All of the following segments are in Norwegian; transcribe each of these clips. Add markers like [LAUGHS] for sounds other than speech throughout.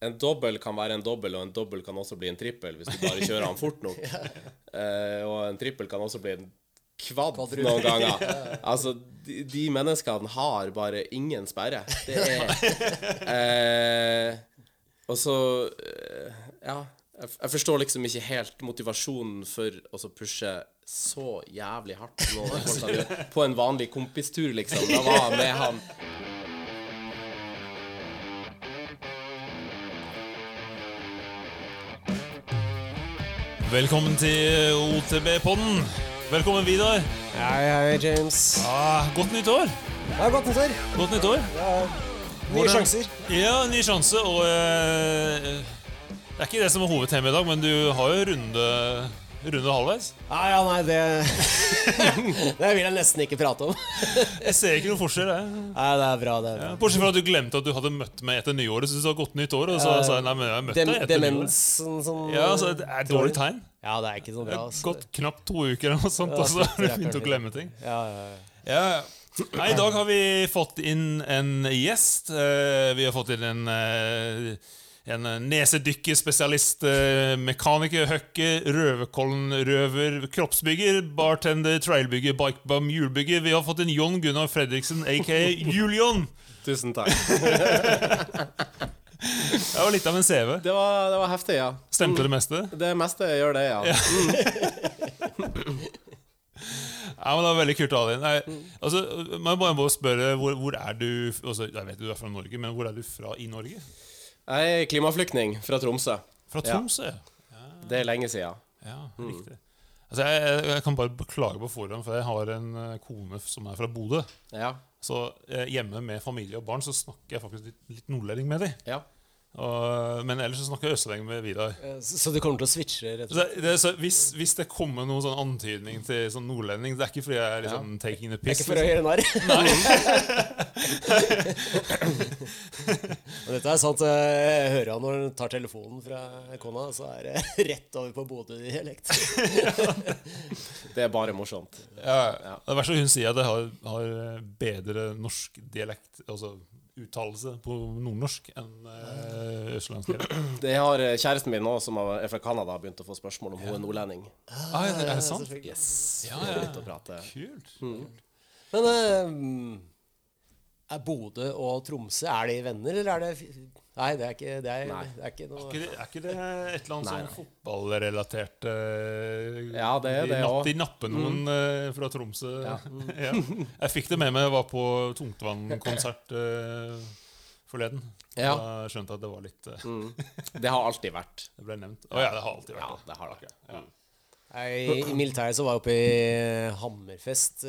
en dobbel kan være en dobbel, og en dobbel kan også bli en trippel hvis du bare [LAUGHS] kjører han fort nok. Uh, og en trippel kan også bli en kvadd noen ganger. [LAUGHS] Altså, de, de menneskene har bare ingen sperre. Det er uh, Og så uh, Ja. Jeg, jeg forstår liksom ikke helt motivasjonen for å pushe så jævlig hardt [LAUGHS] på en vanlig kompistur, liksom. Da var med han Velkommen til OTB-podden. Velkommen, Vidar. Hei, hei, James. Ah, godt nytt år. Ja, godt nytt år. Godt nytt år. Nye Hvordan- sjanser. Ja, ny sjanse. Og eh, det er ikke det som er hovedtemaet i dag, men du har jo runde, runde halvveis. Ah, ja, nei, det [LAUGHS] Det vil jeg nesten ikke prate om. [LAUGHS] Jeg ser ikke noen forskjell. Jeg. Nei, det er bra, det. er bra. Ja, Bortsett fra at du glemte at du hadde møtt meg etter nyåret. Så du sa godt nytt år, og så sa jeg nei, men jeg har møtt Dem, deg etter nyåret. demens sånn, sånn, Ja, så det er et dårlig tegn. Ja, det er ikke så bra. altså. gått knapt to uker, eller noe sånt, og så har det er [LAUGHS] å glemme ting. Ja, ja, ja. Ja, ja. Nei, I dag har vi fått inn en gjest. Eh, Vi har fått inn en, eh, en nesedykkerspesialist, eh, mekaniker, høkke, røverkollen-røver, kroppsbygger, bartender, trailbygger, bikebum, hjulbygger. Vi har fått en Jon Gunnar Fredriksen, aka Julion. [LAUGHS] Tusen takk. [LAUGHS] Det var litt av en CV. Det var, det var heftig, ja. Stemte det meste? Det meste gjør det, ja. Ja, [LAUGHS] men Det var veldig kult å ha deg inn. Altså, man må spørre, hvor, hvor er du altså, Jeg vet du er fra Norge, men hvor er du fra i Norge? Jeg er klimaflyktning fra Tromsø. Fra Ja. Tromsø? Det er lenge siden. Ja, riktig. Altså, jeg, jeg, jeg kan bare beklage på forhånd, for jeg har en eh, kone som er fra Bodø. Ja. Så eh, hjemme med familie og barn så snakker jeg faktisk litt, litt nordlending med dem. ja. Og, men ellers så snakker jeg østlending med Vidar. Så, så du kommer til å switche? rett og slett? det, så hvis, hvis det kommer noen sånn antydning til sånn nordlending Det er ikke fordi jeg er liksom taking the piss. Det er ikke for å liksom. gjøre narr. [LAUGHS] [LAUGHS] Og dette er sant. eh, Jeg hører han når han tar telefonen fra kona, så er det [LAUGHS] rett over på Bodø-dialekt. Det er bare morsomt. Ja, ja. Det verste hun sier at jeg har, har bedre norsk dialekt, altså uttalelse på nordnorsk, enn eh, østlandsk. [CLEARS THROAT] Det har eh, kjæresten min nå, som er fra Canada, begynt å få spørsmål om hun er nordlending. Ah, er det, er det sant? Yes. Ja, ja. Kult. å. Kult. Men eh, er Bodø og Tromsø Er de venner, eller er det Nei, det er ikke, det er, Nei. det er ikke noe Er ikke det, er ikke det et eller annet sånn fotballrelatert uh, Ja, det er de det napp- også. De napper noen eh, fra Tromsø. Ja. [LAUGHS] Ja. Jeg fikk det med meg. Jeg var på Tungtvann-konsert eh, forleden. Ja. Da skjønte jeg at det var litt Mm. Det har alltid vært. [LAUGHS] Det ble nevnt. Å ja, det har alltid vært Ja, det har det. Ja. I, I militæret så var jeg oppe i Hammerfest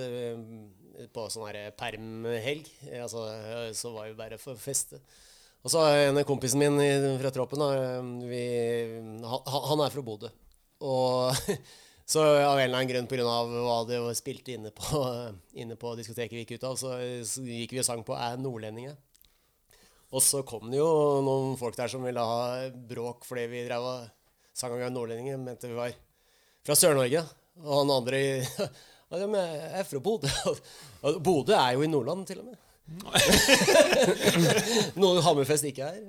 på sånn her permhelg. Altså, så var vi bare for å feste. Og så har jeg en kompisen min fra troppen, eh, vi, han, er fra Bodø. Og [LAUGHS] så av en eller annen grunn pga. hva det var spilt inne på, [LAUGHS] inne på diskoteket vi gikk ut av, så, gikk vi og sang på 'Er nordlendinger'. Og så kom det jo noen folk der som ville ha bråk fordi vi drev og sang om var nordlendinger, mente vi var fra Sør-Norge. Og han andre i [LAUGHS] ja, men Jeg er fra Bodø. Bodø er jo i Nordland, til og med. [LAUGHS] Noe Hammerfest ikke er.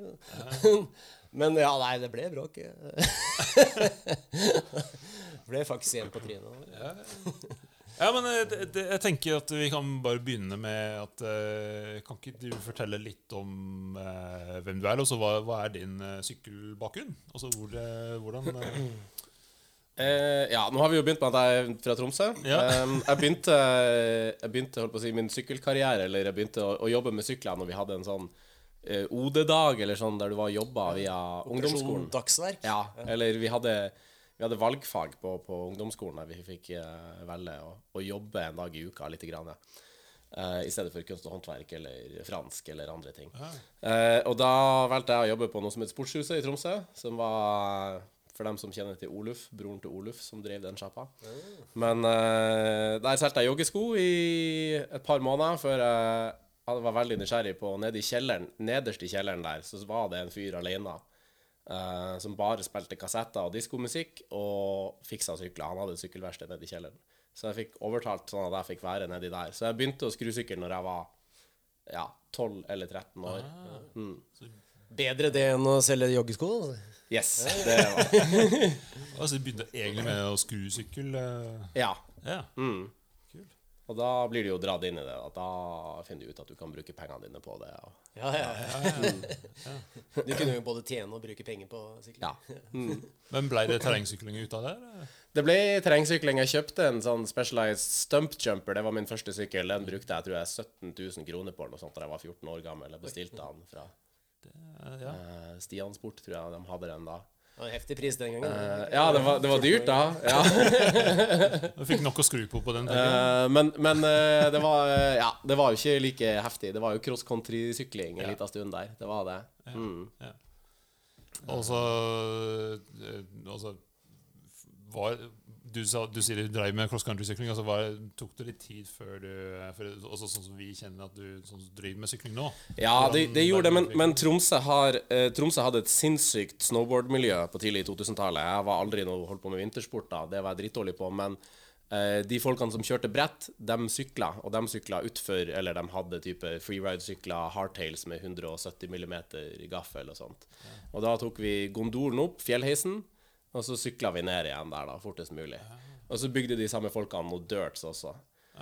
Men ja, nei, det ble bråk. [LAUGHS] ble faktisk igjen på trynet. Ja, men eh, det, det, jeg tenker at vi kan bare begynne med at uh, Kan ikke du fortelle litt om uh, hvem du er, og så hva, hva er din uh, sykkelbakgrunn? Altså hvor, hvordan eh, ja, nå har vi jo begynt med at jeg er fra Tromsø. Ja. Eh, jeg begynte, jeg begynte holdt på å si, min sykkelkarriere, eller jeg begynte å, å jobbe med sykler når vi hadde en sånn eh, OD-dag, eller sånn der du var jobba via ungdomsskolen. Dagsverk. Ja, eller vi hadde, vi hadde valgfag på, på ungdomsskolen der vi fikk eh, velge å, å jobbe en dag i uka litt. Grann, ja. Uh, I stedet for kunst og håndverk eller fransk eller andre ting. Uh, og da valgte jeg å jobbe på noe som het Sportshuset i Tromsø. Som var, for dem som kjenner til Oluf, broren til Oluf, som drev den sjappa. Men uh, der solgte jeg joggesko i et par måneder før jeg jeg var veldig nysgjerrig på Nede i kjelleren, nederst i kjelleren der, så var det en fyr alene uh, som bare spilte kassetter og diskomusikk og fiksa sykler. Han hadde sykkelverksted nede i kjelleren. Så jeg fikk overtalt sånn at jeg fikk være nedi der. Så jeg begynte å skru sykkel når jeg var ja, 12 eller 13 år. Mm. Bedre det enn å selge joggesko? altså. Yes, det var [LAUGHS] Altså, du begynte egentlig med å skru sykkel? eh, Ja. Ja. Mm. Kul. Og da blir du jo dratt inn i det. At da finner du ut at du kan bruke pengene dine på det. Og, Ja, ja, ja. Du kunne jo både tjene og bruke penger på sykling. ja. Mm. Men ble det terrengsykling ut av det? eller? Det ble terrengsykling. Jeg kjøpte en sånn Specialized Stump Jumper. Det var min første sykkel. Den brukte jeg tror jeg 17 000 kroner på eller noe sånt da jeg var 14 år gammel. Jeg bestilte den fra Eh, Ja. eh, Stian Sport, tror jeg de hadde den da. Det var en heftig pris den gangen. Uh, ja, det var, det var dyrt da. [LAUGHS] Ja. [LAUGHS] Du fikk nok å skru på på den? Eh, men men uh, det var Ja, det var jo ikke like heftig. Det var jo cross country-sykling en Ja. liten stund der. Det var det. Mm. Og så altså, var, du, sa, du sier du drev med cross country-sykling. Altså, var, tok det litt tid før du for, Også sånn som vi kjenner at du sånn, driver med sykling nå? Ja, det, det gjorde det, men, men Tromsø, har, eh, Tromsø hadde et sinnssykt snowboardmiljø på tidlig 2000-tallet. Jeg var aldri noe holdt på med vintersport da, det var jeg dritdårlig på. Men eh, de folkene som kjørte brett, de sykla, og de sykla utfor, eller de hadde type freeride-sykler, hardtails med 170 mm gaffel og sånt. Og da tok vi gondolen opp, fjellheisen, og så sykla vi ned igjen der da, fortest mulig. Og så bygde de samme folkene noe dirts også.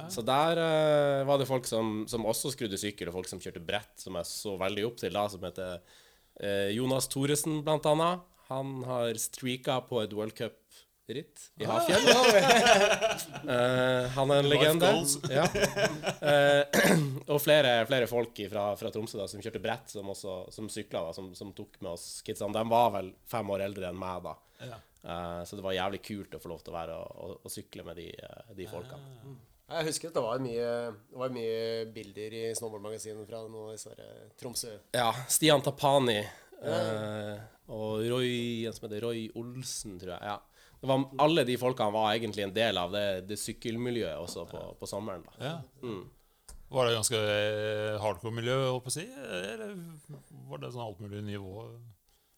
Så der uh, var det folk som, som også skrudde sykkel, og folk som kjørte brett, som jeg så veldig opp til da, som heter uh, Jonas Thoresen, blant annet. Han har streaka på et World Cup-ritt i Hafjell. [LAUGHS] uh, [LAUGHS] han er en legende. [LAUGHS] Ja. uh, [CLEARS THROAT] og flere, flere folk fra, fra Tromsø da, som kjørte brett, som, også, som sykla, da, som, som tok med oss kidsene. De var vel fem år eldre enn meg da. Ja. Eh, så det var jævlig kult å få lov til å være og, og, og sykle med de, eh, de folkene. Jeg husker at det var mye, det var mye bilder i snowboardmagasinet fra noe eh, Tromsø. Ja, Stian Tapani eh, og Roy, en som heter Roy Olsen, tror jeg. Ja. Det var, alle de folkene var egentlig en del av det, det sykkelmiljøet også på, på sommeren. da. Ja. Mm. Var det ganske hardcore miljø, holdt på å si? Eller var det sånn alt mulig nivå?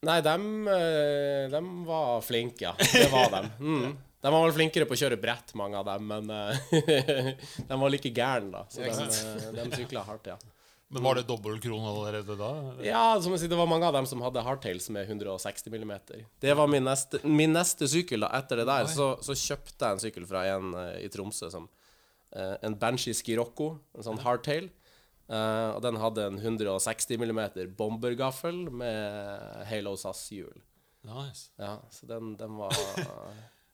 Nei, dem, eh, dem var flinke, ja. Det var dem. [LAUGHS] Mm. De var vel flinkere på å kjøre brett, mange av dem, men eh, [LAUGHS] de var like gærne, da. Så de, de sykla hardt, ja. Men var det dobbel kron allerede da? eller? Ja, som jeg sier, det var mange av dem som hadde hardtails med 160 mm. Det var min neste, min neste sykkel. da Etter det der så, så kjøpte jeg en sykkel fra en uh, i Tromsø som uh, En Banshee Skirocco, en sånn hardtail. Eh, og den hadde en 160 mm bombergaffel med Halo SAS-hjul. Nice. Ja, så den, den var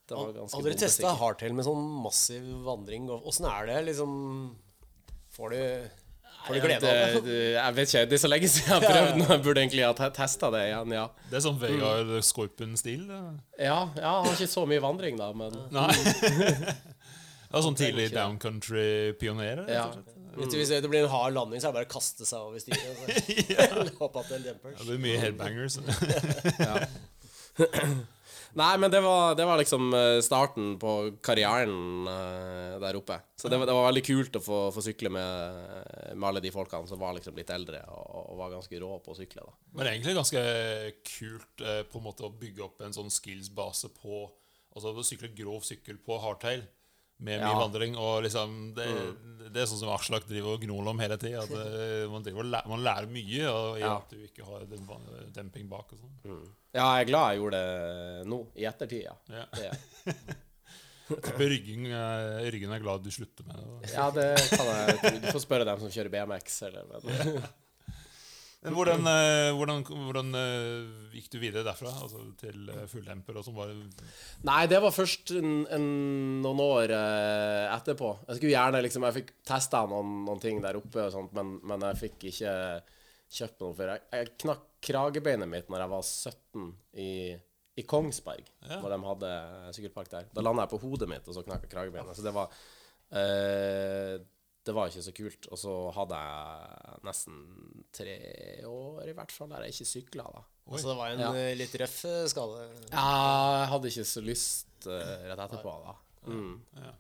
Den var ganske Aldri testa hardtail med sånn massiv vandring. Åssen er det, liksom Får du, får du glede av det, jeg vet ikke, det er så lenge siden jeg har prøvd nå. Jeg burde egentlig ha testa det igjen, ja. Det er sånn Vegard Skorpen-stil? Ja, ja, har ikke så mye vandring, da, men Nei. [LAUGHS] Det er sånn tidlig down country-pioner? Ja. og du, Hvis det blir en hard landing, så er det bare å kaste seg over styret. [LAUGHS] [LAUGHS] Så. Hoppe er en dempers. Det blir mye headbangers. [LAUGHS] [CLEARS THROAT] Nei, men det var, det var liksom eh, starten på karrieren eh, der oppe. Så det var, det var veldig kult å få, få sykle med, med alle de folkene som var liksom litt eldre og, og var ganske rå på å sykle. da. Men egentlig ganske kult eh, på en måte å bygge opp en sånn skills-base på Altså å sykle grov sykkel på hardtail med mye Ja. vandring. Og liksom det, det er sånn som Aslak driver og gnoler om hele tida. [LAUGHS] Eh, man, man lærer mye og, i Ja. at du ikke har den demping bak og sånn. Ja, jeg er glad jeg gjorde det nå, i ettertid, ja. Ja. Det, [LAUGHS] Ryggen, eh, ryggen er glad du slutter med det. ja, det kan jeg. Du får spørre dem som kjører BMX, eller men. [LAUGHS] Men hvordan, eh, hvordan, hvordan eh, gikk du videre derfra? Altså til eh, fulldemper Nei, det var først en, en, noen år eh, etterpå. Jeg skulle gjerne liksom Jeg fikk testa noen, noen ting der oppe, sånt, men, men jeg fikk ikke kjøpt noe før. Jeg, jeg knakk kragebeinet mitt når jeg var 17 i, i Kongsberg, Ja. når de hadde sykkelpark der. Da landa jeg på hodet mitt, og så knakk jeg kragebeinet. Så det var eh, Det var ikke så kult. Og så hadde jeg nesten tre år, i hvert fall, der jeg ikke sykla, da. Så det var en Ja. eh, litt røff eh, skade. Ja, jeg hadde ikke så lyst uh, rett etterpå, da. Mm. ja.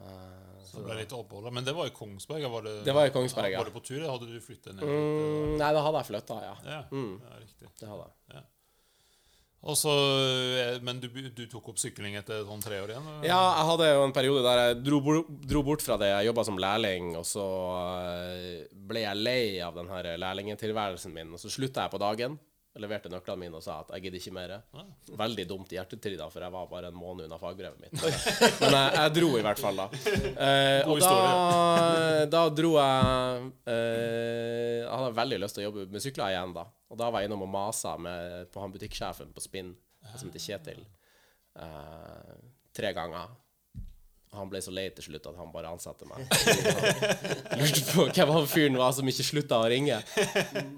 Eh, Så det ble litt opphold. Men det var i Kongsberg? Var det, Det var i Kongsberg, ja. Var det på tur, eller hadde du flyttet ned? Mm, nei, da hadde jeg flytta, ja. Ja, Mm. ja, riktig. Det hadde jeg. Og så, eh, men du, du tok opp sykling etter sånn tre år igjen? eller? Ja, jeg hadde jo en periode der jeg dro, dro bort fra det. Jeg jobba som lærling, og så eh, ble jeg lei av den her lærlingetilværelsen min. Og så slutta jeg på dagen. Jeg leverte nøklene mine og sa at jeg gidder ikke mer. Veldig dumt i hjertetid, da, for jeg var bare en måned unna fagbrevet mitt. Men jeg, jeg dro i hvert fall, da. Eh, og da, [LAUGHS] da dro jeg eh, Jeg hadde veldig lyst til å jobbe med sykler igjen, da. Og da var jeg innom og masa med, på han butikksjefen på Spinn, som heter Kjetil, eh, tre ganger. Han ble så lei til slutt at han bare ansatte meg. Han [LAUGHS] lurte på hvem han fyren var som ikke slutta å ringe.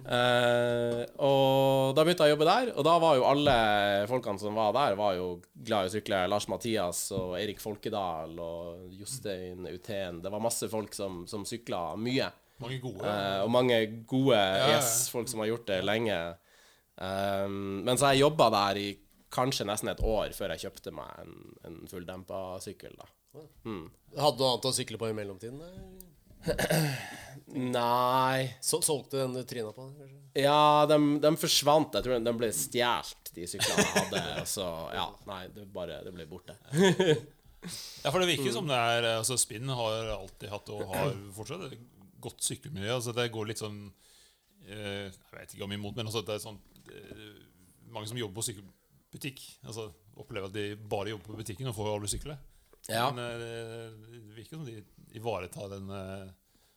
Uh, og da begynte jeg å jobbe der, og da var jo alle folkene som var der, var jo glad i å sykle. Lars Mathias og Eirik Folkedal og Jostein Utén. Det var masse folk som, som sykla mye. Mange gode. Uh, og mange gode ja, ja. yes-folk som har gjort det lenge. Um, men så jeg jobba der i kanskje nesten et år før jeg kjøpte meg en, en fulldempa sykkel. da. Hadde du annet å sykle på i mellomtiden? [CLEARS THROAT] Nei Så, solgte den du tryna på? kanskje? Ja, de, de forsvant. Jeg tror de ble stjålet, de syklene jeg hadde. [LAUGHS] Så, ja, nei, det bare Det ble borte. [LAUGHS] Ja, for det virker Mm. som det er altså Spinn har alltid hatt og har fortsatt et godt sykkelmiljø. Altså Det går litt sånn eh, Jeg vet ikke om imot, men altså det er sånn eh, mange som jobber på sykkelbutikk, altså opplever at de bare jobber på butikken og får alle sykle. Ja. Men eh, det virker som de ivaretar den eh,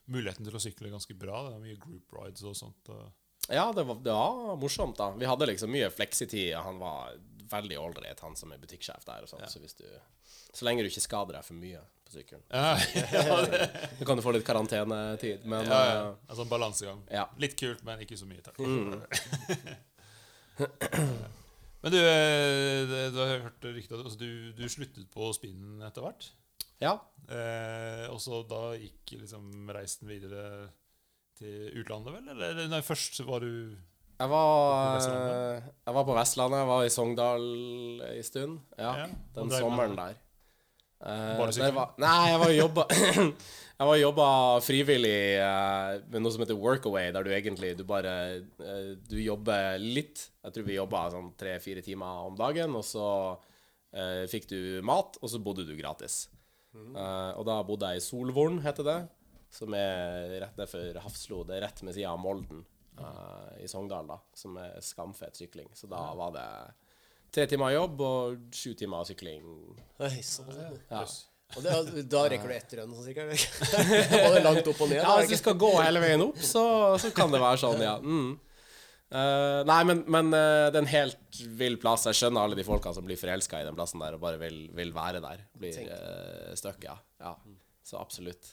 muligheten til å sykle ganske bra. Det er mye group rides og sånt. Ja, det var, det var morsomt, da. Vi hadde liksom mye fleksitid. Han var veldig ålreit, han som er butikksjef der. og ja. så, du, så lenge du ikke skader deg for mye på sykkelen. ja, [LAUGHS] [LAUGHS] Du kan jo få litt karantenetid, men ja, ja. eh, Altså en balansegang. Litt kult, men ikke så mye. Takk. Mm. [LAUGHS] men du, eh, du har hørt rykter altså du, du sluttet på spinnen etter hvert. ja. Eh, og så da gikk liksom reisen videre til utlandet, vel? Eller nei, først var du Jeg var, Vestlandet? jeg var på Vestlandet. Jeg var i Sogndal en stund. Ja, Ja, den sommeren der. Sykling? var, nei, jeg var jobba [CLEARS THROAT] Jeg var jobba frivillig uh, med noe som heter Workaway, der du egentlig du bare uh, Du jobber litt. Jeg tror vi jobba sånn tre-fire timer om dagen, og så fikk du mat, og så bodde du gratis. Eh, og da bodde jeg i Solvorn, heter det, som er rett nedfor Hafslo. Det er rett ved sida av Molden i Sogndal, da, som er skamfet sykling. Så da var det tre timer jobb og sju timer sykling. Oi, sånn. Ja. Og det, da rekker du ett rønn, sånn sikkert? [LAUGHS] Var det langt opp og ned? Ja, da, hvis du skal gå hele veien opp, så, så kan det være sånn, ja. Mm. Uh, nei, men, men uh, det er en helt vill plass. Jeg skjønner alle de folka som blir forelska i den plassen der og bare vil, vil være der. Blir uh, stuck, ja. ja. Så absolutt.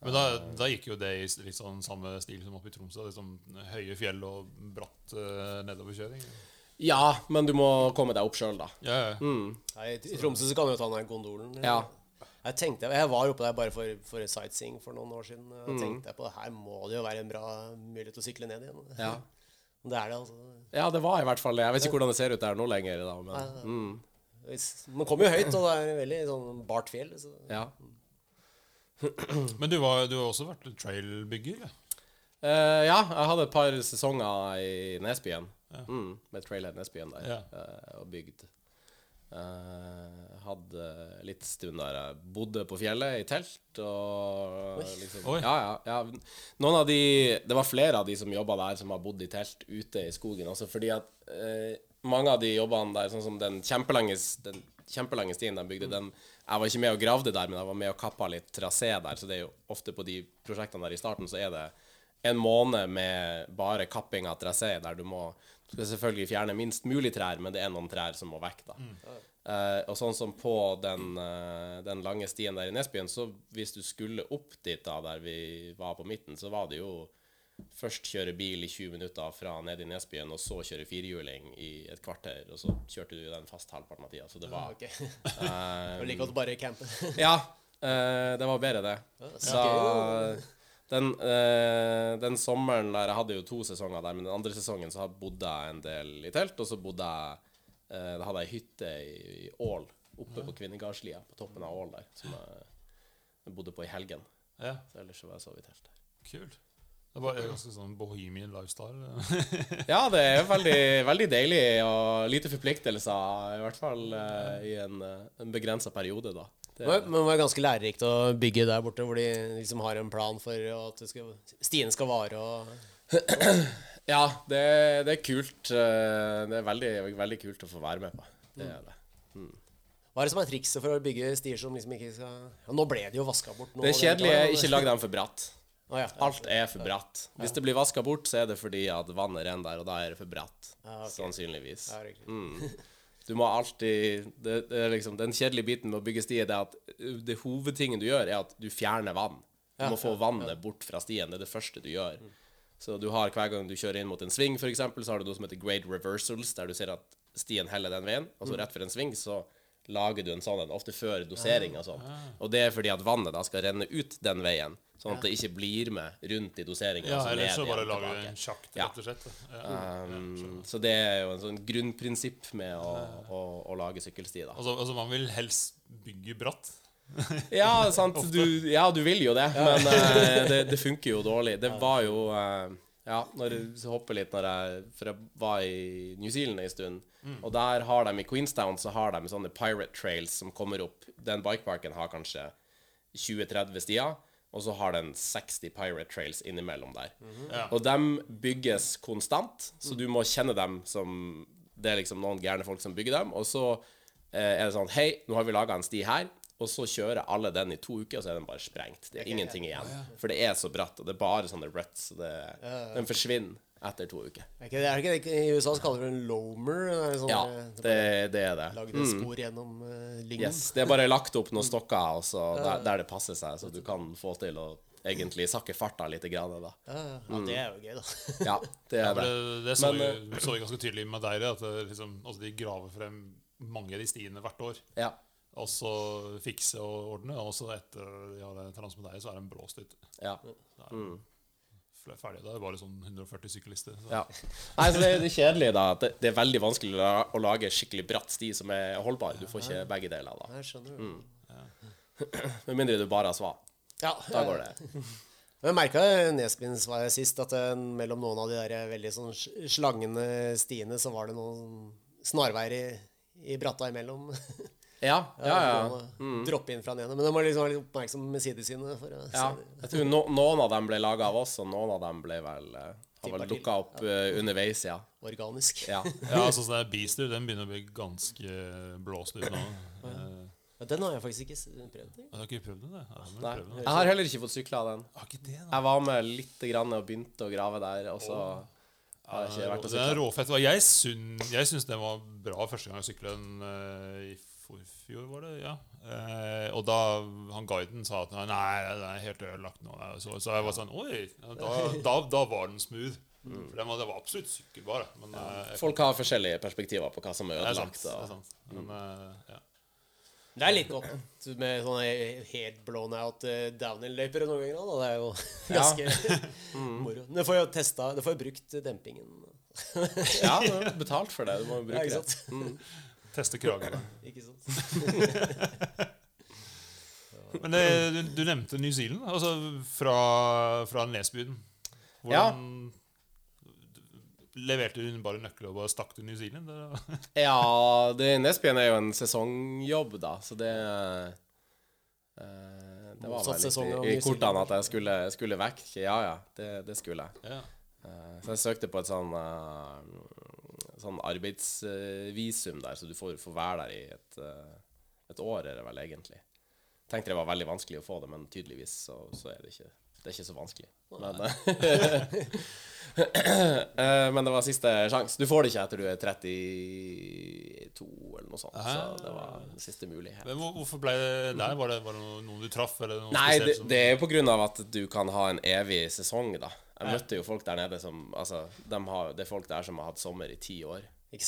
Men da, da gikk jo det i litt sånn samme stil som oppe i Tromsø. Liksom høye fjell og bratt uh, nedoverkjøring. Ja, men du må komme deg opp sjøl, da. Ja, ja. Mm. Nei, I Tromsø så kan du jo ta den her gondolen. Ja. Jeg tenkte, jeg var oppe der bare for, for sightseeing for noen år siden. Mm. Tenkte jeg på her må det jo være en bra mulighet til å sykle ned igjen. Ja. [LAUGHS] Det er det, altså. ja, det var i hvert fall det. Jeg vet ikke hvordan det ser ut der nå lenger, da, men mm. Man kommer jo høyt, og det er veldig sånn bart fjell. Så. ja. [CLEARS THROAT] Men du, var, du har også vært trailbygger? Ja. Eh, ja, jeg hadde et par sesonger i Nesbyen. Ja. Mm, med Trailhead Nesbyen der. Ja. eh, og bygd. Uh, hadde litt stund der jeg bodde på fjellet i telt og liksom Oi. Ja, ja, ja. Noen av de Det var flere av de som jobba der, som har bodd i telt ute i skogen også, fordi at uh, mange av de jobbene der, sånn som den kjempelange, den kjempelange stien de bygde, den Jeg var ikke med og gravde der, men jeg var med og kappa litt trasé der, så det er jo ofte på de prosjektene der i starten, så er det en måned med bare kapping av trasé, der du må skal selvfølgelig fjerne minst mulig trær, men det er noen trær som må vekk, da. Eh, og sånn som på den, uh, den lange stien der i Nesbyen, så hvis du skulle opp dit da, der vi var på midten, så var det jo først kjøre bil i 20 minutter fra nede i Nesbyen, og så kjøre firehjuling i et kvarter, og så kjørte du den fast halvparten av tida. Så det var Ok. [LAUGHS] [LAUGHS] eh, Det var like godt bare campe. Ja, Uh, det var bedre, det. så Da, den, eh, den sommeren der Jeg hadde jo to sesonger der, men den andre sesongen så bodde jeg en del i telt, og så bodde jeg eh, Da hadde jeg hytte i, i Ål, oppe på Kvinnegardslia, på toppen av Ål der, som jeg, jeg bodde på i helgen. ja. Så ellers så var jeg sov i telt der. Kult. Det var ganske sånn bohemian lifestyle. [LAUGHS] [LAUGHS] Ja, det er veldig, veldig deilig og lite forpliktelser, i hvert fall eh, i en, en begrensa periode, da. Det, Men men det var ganske lærerikt å bygge der borte, hvor de liksom har en plan for at skal, stien skal vare og ja, det, det er kult. eh, Det er veldig, veldig kult å få være med på. Det er det. Hva er det som er trikset for å bygge stier som liksom ikke skal ja, Nå ble de jo vaska bort. Nå, Det kjedelige er ikke lag dem for bratt. Å, ja. Alt er for bratt. Hvis det blir vaska bort, så er det fordi at vannet renner der, og da er det for bratt. Ah, okay. Sannsynligvis. Ja. Mm. [LAUGHS] Du må alltid det, det liksom, Den kjedelige biten med å bygge sti er at det hovedtingen du gjør, er at du fjerner vann. Du må få vannet bort fra stien. Det er det første du gjør. Så du har hver gang du kjører inn mot en sving, f.eks., så har du noe som heter grade reversals, der du ser at stien heller den veien, og så rett for en sving så lager du en sånn en, ofte før dosering og sånn. Og det er fordi at vannet da skal renne ut den veien, sånn at det ikke blir med rundt i doseringa. Ja, eller så bare lager du en sjakt, rett og slett. Ja. Um, så det er jo en sånn grunnprinsipp med å, å, å lage sykkelsti, da. Altså, altså, man vil helst bygge bratt. [LAUGHS] Ja, sant. Du, ja, du vil jo det, men uh, det, det funker jo dårlig. Det var jo eh, Ja, når jeg hopper litt når jeg For jeg var i New Zealand en stund, og der har de i Queenstown så har de sånne pirate trails som kommer opp. Den bikeparken har kanskje 20-30 stier, og så har den 60 pirate trails innimellom der. Ja. Og de bygges konstant, så du må kjenne dem som Det er liksom noen gærne folk som bygger dem. Og så eh, er det sånn Hei, nå har vi laga en sti her. Og så kjører alle den i to uker, og så er den bare sprengt. Det er ingenting igjen. For det er så bratt, og det er bare sånne ruts. Så det, Den forsvinner etter to uker. Er ikke det, er ikke det I USA så kaller vi det en loamer. det er Sånn, Ja, eh, det, det er det. Lagde spor gjennom uh, lyngen. Yes, Det er bare lagt opp noen stokker og så der, der det passer seg, så du kan få til å egentlig sakke farta litt. Grann, da. Ja, ja, det er jo gøy, da. [LAUGHS] Ja, det er det. det, det så, Men, vi, så vi ganske tydelig med deg, at det liksom, altså de graver frem mange av de stiene hvert år. Ja. Og så fikse og ordne, og så etter de har Transmadeira, så er den blåst ut. ja. Er det ferdig. Da er det bare sånn 140 syklister. Så. Ja. Nei, så det, det er kjedelig da det, det er veldig vanskelig å lage skikkelig bratt sti som er holdbar. Du får ikke begge deler da. Jeg skjønner du. [CLEARS THROAT] Med mindre du bare har svar. Ja, Da går det. [LAUGHS] Jeg merka Nesbyen sa jeg sist, at eh, mellom noen av de der veldig sånn slangende stiene, så var det noen snarveier i, i bratta imellom. [LAUGHS] Ja, ja, ja. Mm. Droppe inn fra den ene. Men de må liksom være litt oppmerksom med sidene For å ja. se. Jeg tror no, noen av dem ble laga av oss, og noen av dem ble vel eh, har vel dukka opp ja. underveis, ja. organisk. ja. [LAUGHS] Ja, altså det er Beaster, den begynner å bli ganske blåst ut nå. Eh, Ja, Den har jeg faktisk ikke prøvd. Jeg har ikke prøvd den, jeg. Nei. Jeg har heller ikke fått sykla den. Har ikke det, da. Jeg var med litt grann og begynte å grave der, og så har jeg ikke vært og Den er sykla. råfett. Jeg, syn- jeg syns den var bra første gang jeg sykla den eh, i forfjor, var det? Ja. Eh, og da han guiden sa at nei, den er helt ødelagt nå. Så, så jeg var sånn Oi! Da, da, da var den smooth. For den var, det var absolutt sykkelbar. Men ja. jeg- Folk har forskjellige perspektiver på hva som er det er sant. ødelagt. Det er sant. Men, eh, ja. Det er litt godt med sånne helt blown out eh, downhill-løyper noen ganger. Da. Det er jo ganske [LAUGHS] moro. Du får jo testa Du får jo brukt dempingen. ja, du har betalt for det. Du må jo bruke det. Teste kragen. [CLEARS THROAT] Ikke sant? Men det, du, du nevnte New Zealand, altså fra, fra Nesbyen. Hvordan Leverte du bare nøkler og bare stakk til New Zealand? [LAUGHS] Ja, det, Nesbyen er jo en sesongjobb, da, så det uh, Det var vel litt i, i kortene at jeg skulle, skulle vekk. Ja ja, det, det skulle jeg. ja. Uh, Så jeg søkte på et sånn eh, Sånn arbeidsvisum der, så du får, får være der i et, eh, et år, er det vel egentlig. Tenkte det var veldig vanskelig å få det, men tydeligvis så, så er det ikke Det er ikke så vanskelig. Men, [LAUGHS] eh, men det var siste sjanse. Du får det ikke etter du er 32 eller noe sånt. Så det var siste mulighet. Men hvorfor ble det der? Var det, var det noen- noen du traff? Eller noe Nei, det, som- det er jo på grunn av at du kan ha en evig sesong, da. Jeg møtte jo folk der nede som Altså, de har, det er folk der som har hatt sommer i ti år. [LAUGHS]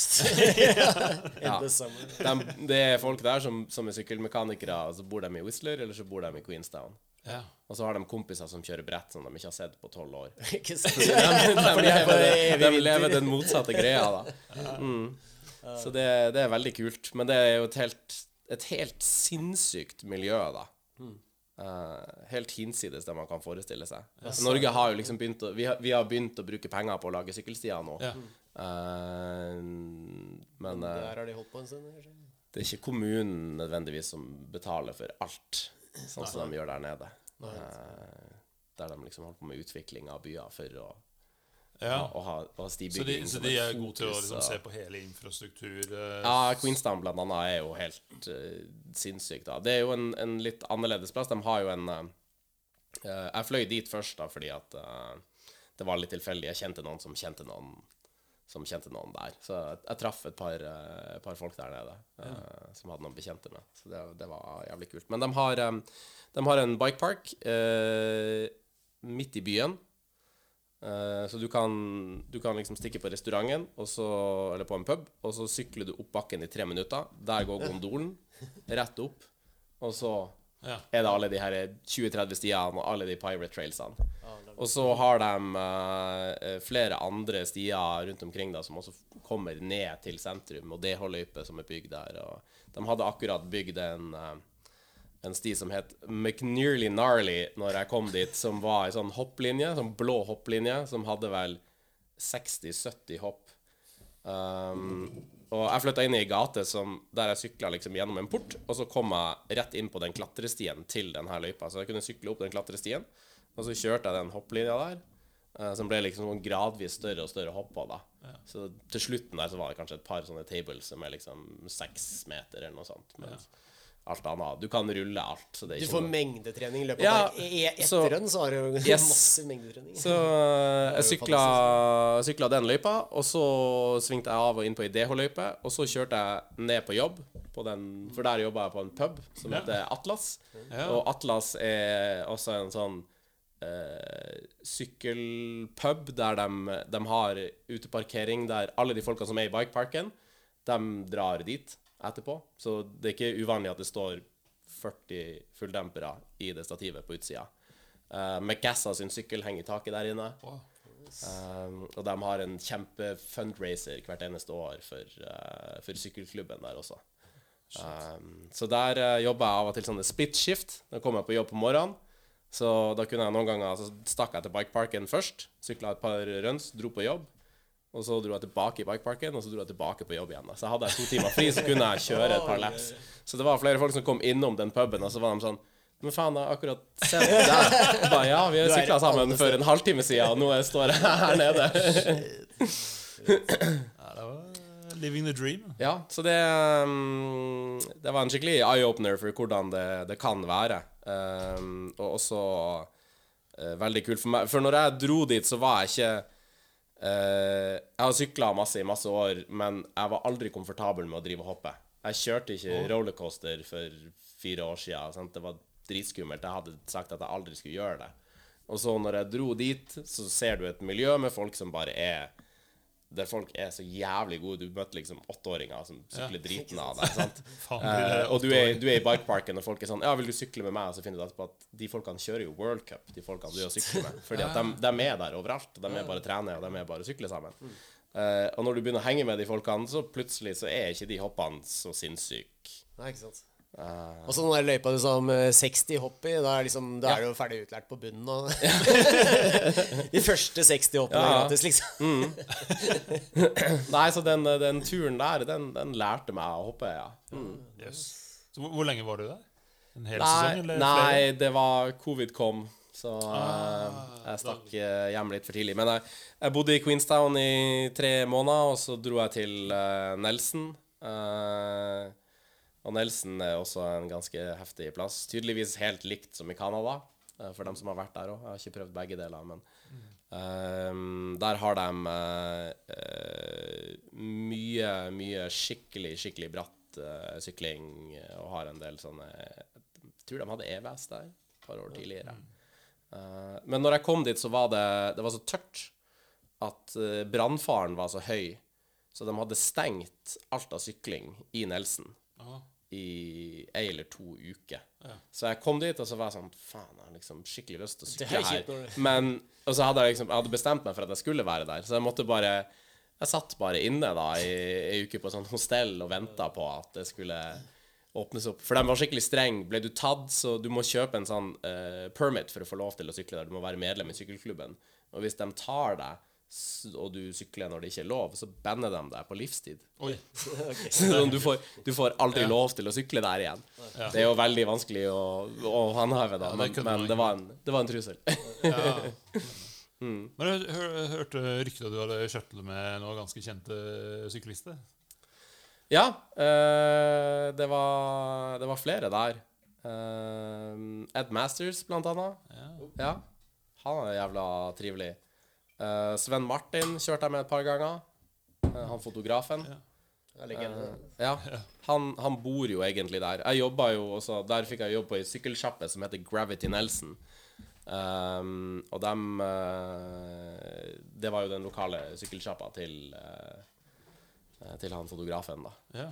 Ja. De, det er folk der som, som er sykkelmekanikere, og så bor de i Whistler, eller så bor de i Queenstown. Ja. Og så har de kompiser som kjører brett som de ikke har sett på tolv år. [LAUGHS] De, [LAUGHS] de er lever, de lever den motsatte greia, da. [LAUGHS] Mm. Så det, det er veldig kult. Men det er jo et helt, et helt sinnssykt miljø, da. Uh, helt hinsides det man kan forestille seg. Norge har jo liksom begynt å vi har, vi har begynt å bruke penger på å lage sykkelstier nå. Ja. Uh, men uh, Der har de holdt på en stund. det er ikke kommunen nødvendigvis som betaler for alt, sånn som de gjør der nede. Eh, der de liksom holder på med utvikling av byer for å, Ja. Og ha, og ha Så de, så de er gode til å liksom, og- se på hele infrastruktur eh, Ja, Queenstown blant annet er jo helt uh, sinnssykt. da. Det er jo en, en litt annerledes plass. De har jo en eh, Jeg fløy dit først da fordi at uh, det var litt tilfeldig. Jeg kjente noen som kjente noen som kjente noen der. Så jeg, jeg traff et par, uh, par folk der nede eh, som hadde noen bekjente med. Så det, det var jævlig kult. Men de har, um, de har en bikepark uh, midt i byen. Så du kan, du kan liksom stikke på restauranten, og så, eller på en pub, og så sykler du opp bakken i tre minutter. Der går gondolen [LAUGHS] rett opp, og så Ja. er det alle de her 20-30 stiene og alle de pirate trailsene. Og så har de uh, flere andre stier rundt omkring da, som også kommer ned til sentrum, og DH-løype som er bygd der. Og de hadde akkurat bygd en, uh, en sti som het McNearly Gnarly når jeg kom dit, som var ei sånn hopplinje, sånn blå hopplinje, som hadde vel 60-70 hopp. Um, og jeg flytta inn i ei gate som, der jeg sykla liksom gjennom en port, og så kom jeg rett inn på den klatrestien til denne løypa. Så jeg kunne sykle opp den klatrestien, og så kjørte jeg den hopplinja der, eh, som ble liksom sånn gradvis større og større hopp på, da. Så til slutten der så var det kanskje et par sånne tables som er liksom seks meter eller noe sånt. Mens alt annet Du kan rulle alt, så det er Du ikke får noe mengdetrening i løpet Ja, av bare e- ett så- rønn, så har du Yes. masse mengdetrening. Så [LAUGHS] eh, jeg sykla, sykla den løypa, og så svingte jeg av og inn på ei DH-løype. Og så kjørte jeg ned på jobb, på den, for der jobba jeg på en pub som Ja. heter Atlas. Ja. Og Atlas er også en sånn Uh, sykkelpub der de, de har uteparkering der alle de folka som er i bikeparken, de drar dit etterpå. Så det er ikke uvanlig at det står 40 fulldempere i det stativet på utsida. Uh, McGassa sin sykkel henger i taket der inne. Wow. Um, og de har en kjempe-fundraiser hvert eneste år for, uh, for sykkelklubben der også. Um, så der uh, jobber jeg av og til sånne split shift. Da kommer jeg på jobb på morgenen. Så da kunne jeg noen ganger Så stakk jeg til bikeparken først. Sykla et par runs, dro på jobb. Og så dro jeg tilbake i bikeparken, og så dro jeg tilbake på jobb igjen. da. Så hadde jeg to timer fri, så kunne jeg kjøre et par laps. Så det var flere folk som kom innom den puben, og så var de sånn Men faen, jeg har akkurat sett deg. [LAUGHS] Bare, ja, vi har sykla sammen for en halvtime siden, og nå står jeg her nede. Ja, det var eh, living the dream. Ja, så det um, Det var en skikkelig eye-opener for hvordan det, det kan være. Um, og også uh, veldig kult for meg. For når jeg dro dit, så var jeg ikke Jeg har sykla masse i masse år, men jeg var aldri komfortabel med å drive og hoppe. Jeg kjørte ikke rollercoaster for fire år siden. Sant? Det var dritskummelt. Jeg hadde sagt at jeg aldri skulle gjøre det. Og så når jeg dro dit, så ser du et miljø med folk som bare er der folk er så jævlig gode. Du møter liksom åtteåringer som sykler driten av deg. sant? [LAUGHS] Eh, og du er, du er i bikeparken, og folk er sånn 'Ja, vil du sykle med meg?' Og så finner du etterpå at de folkene kjører jo World Cup, de folkene du er og sykler med. [LAUGHS] Fordi at de, de er der overalt. og De er bare trener, og de er bare sykler sammen. Uh, og når du begynner å henge med de folkene, så plutselig så er ikke de hoppene så sinnssyke. Nei, ikke sant. Eh, Og så den der løypa du sa om eh, 60 hopp i, da er, liksom, da er du jo ferdig utlært på bunnen. Og [LAUGHS] De første 60 hoppene er Ja. gratis, liksom. [LAUGHS] nei, så den, den turen der, den, den lærte meg å hoppe, ja. Yes. Så hvor, hvor lenge var du der? En hel Nei, sesong? Eller flere? nei, det var covid kom, så eh, jeg stakk eh, hjem litt for tidlig. Men jeg, jeg bodde i Queenstown i tre måneder, og så dro jeg til uh, Nelson. Eh, og Nelson er også en ganske heftig plass. Tydeligvis helt likt som i Canada, eh, for dem som har vært der òg. Jeg har ikke prøvd begge deler, men um, der har de uh, eh, mye, mye skikkelig, skikkelig bratt uh, sykling, eh, og har en del sånne Jeg tror de hadde EVS der et par år tidligere. Eh, men når jeg kom dit, så var det, det var så tørt at brannfaren var så høy, så de hadde stengt alt av sykling i Nelson Ja. I ei eller to uker. Ja. Så jeg kom dit, og så var jeg sånn Faen, jeg har liksom skikkelig lyst til å sykle her. Men Og så hadde jeg liksom Jeg hadde bestemt meg for at jeg skulle være der, så jeg måtte bare Jeg satt bare inne da i ei uke på sånn hostell og venta på at det skulle åpnes opp. For de var skikkelig streng. Ble du tatt, så du må kjøpe en sånn uh, permit for å få lov til å sykle der. Du må være medlem i sykkelklubben. Og hvis de tar deg, og du sykler når det ikke er lov, så bander de deg på livstid. Oi. [LAUGHS] Så [LAUGHS] sånn, du, får, du får aldri lov til å sykle der igjen. Det er jo veldig vanskelig å, å håndheve, da, Ja, det men, men det, var en, det var en trussel. Ja. [LAUGHS] Men jeg hør, hør, hørte rykter du hadde shuttle med noen ganske kjente syklister. Ja, øh, det, var, det var flere der. Uh, Ed Masters, blant annet. Ja. Ja, han er jævla trivelig. Eh, Sven Martin kjørte jeg med et par ganger. Uh, han fotografen. Ja. Uh. Ja. Han, han bor jo egentlig der. Jeg jobba jo også Der fikk jeg jobb på ei sykkelsjappe som heter Gravity Nelson. Um, og dem Det var jo den lokale sykkelsjappa til Til han fotografen, da. Ja.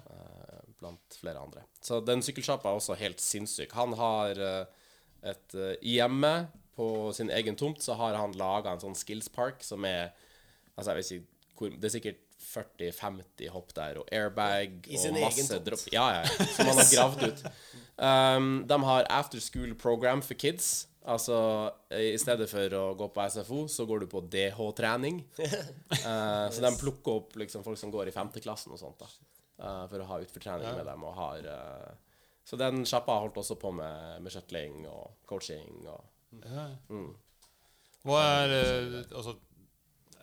blant flere andre. Så den sykkelsjappa er også helt sinnssyk. Han har et hjemme på sin egen tomt, så har han laga en sånn skills park som er Altså, jeg vet ikke hvor Det er sikkert 40-50 hopp der, og airbag I sin egen masse tomt? dropp. Ja, ja, som han har gravd ut. Um, de har after school program for kids. Altså, i stedet for å gå på SFO, så går du på DH-trening. [LAUGHS] Uh, så de plukker opp liksom, folk som går i femteklassen og sånt, da. uh, for å ha utfortrening med dem. Og har, Uh, så den sjappa har holdt også på med, med shuttling og coaching. Og, Ja. mm. Hva er eh, Altså,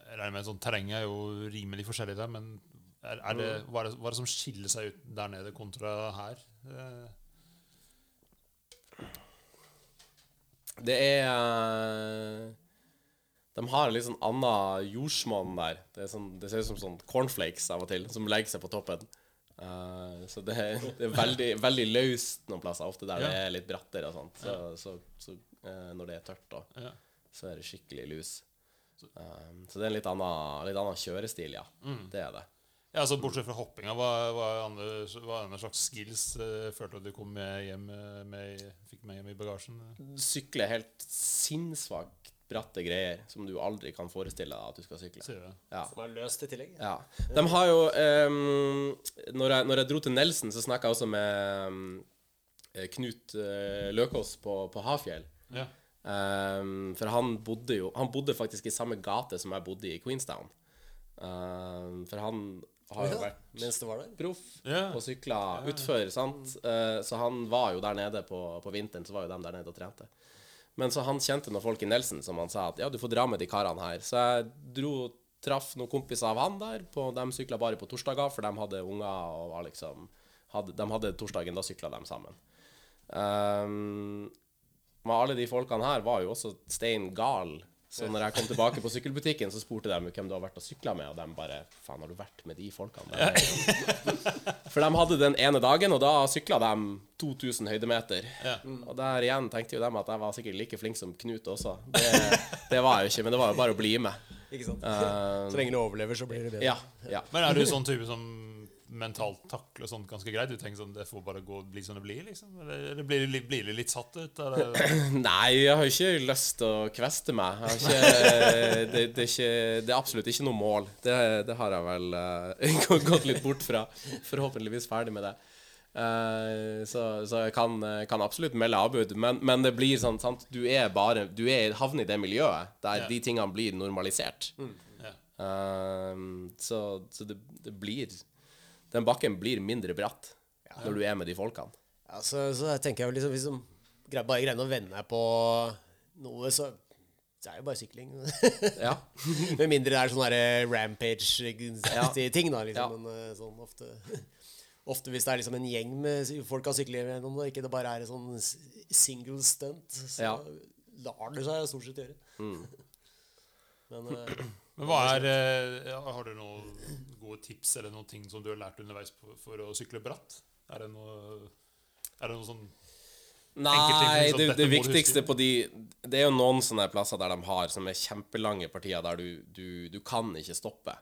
jeg regner med sånn terrenget er jo rimelig forskjellig der, men er, er det, hva, er det, hva er det som skiller seg ut der nede kontra her? Eh, Det er eh, De har litt sånn annen jordsmonn der. Det, sånn, det ser ut som sånn cornflakes av og til, som legger seg på toppen. Uh, så det, det er veldig, veldig løst noen plasser, ofte der det er litt brattere og sånt. Så, så, så eh, når det er tørt, da, ja. så er det skikkelig lus. Um, så det er en litt annen, litt annen kjørestil, ja. Det er det. Ja, altså Bortsett fra hoppinga, hva, hva, er andre, hva er andre slags skills uh, følte du at du kom med hjem eh, med, fikk med hjem i bagasjen? Sykle helt sinnssvakt bratte greier som du aldri kan forestille deg at du skal sykle. Sier du? Ja. Som er løst i tillegg. Ja. De har jo um, når, jeg, når jeg dro til Nelson, så snakka jeg også med um, Knut uh, Løkås på, på Hafjell. Ja. Um, for han bodde jo Han bodde faktisk i samme gate som jeg bodde i Queenstown. Um, for han har jo Ja, vært mens det var der. proff Ja. og sykla utfor, sant. Uh, så han var jo der nede på, på vinteren, så var jo de der nede og trente. Men så han kjente noen folk i Nelson som han sa at ja, du får dra med de karene her. Så jeg dro traff noen kompiser av han der. På, de sykla bare på torsdager, for de hadde unger og var liksom hadde, De hadde torsdagen, da sykla de sammen. Um, men alle de folkene her var jo også stein gal. Så når jeg kom tilbake på sykkelbutikken, så spurte de hvem du har vært og sykla med, og de bare Faen, har du vært med de folkene der? For de hadde den ene dagen, og da sykla de 2000 høydemeter. Ja. Og der igjen tenkte jo de at jeg var sikkert like flink som Knut også. Det, det var jeg jo ikke, men det var jo bare å bli med. Ikke sant? Uh, Så lenge du overlever, så blir det bedre. ja, ja. Men er du sånn type som mentalt takle sånt ganske greit? Du tenker sånn, det får bare gå bli som det blir, liksom? Eller, blir, du litt- blir du litt satt ut? Eller? [CLEARS THROAT] Nei, jeg har jo ikke lyst til å kveste meg. Jeg har ikke, det, det, er ikke, det er absolutt ikke noe mål. Det, det har jeg vel [LAUGHS] uh, gått litt bort fra. Forhåpentligvis ferdig med det. Uh, så, så jeg kan, kan absolutt melde avbud, men, men det blir sånn sant? Du er bare Du er havner i det miljøet der Ja. de tingene blir normalisert. Ja. Uh, så så det, det blir Den bakken blir mindre bratt når du er med de folkene. Ja, så, så tenker jeg jo liksom Hvis du bare greier å venne deg på noe, så, det er jo bare sykling. [LAUGHS] Ja. Med mindre det er sånn derre rampage-aktige ting, da. Liksom. Ja. Men eh, sånn ofte [LAUGHS] Ofte hvis det er liksom en gjeng med folk har sykler gjennom det, ikke det bare er sånn single stunt, så Ja. lar det seg stort sett gjøre. [LAUGHS] Men eh, Men hva er eh, Har du noen gode tips eller noen ting som du har lært underveis for å sykle bratt? Er det noe Er det noe sånn Nei, det, det viktigste på de Det er jo noen sånne plasser der de har som er kjempelange partier der du, du, du kan ikke stoppe.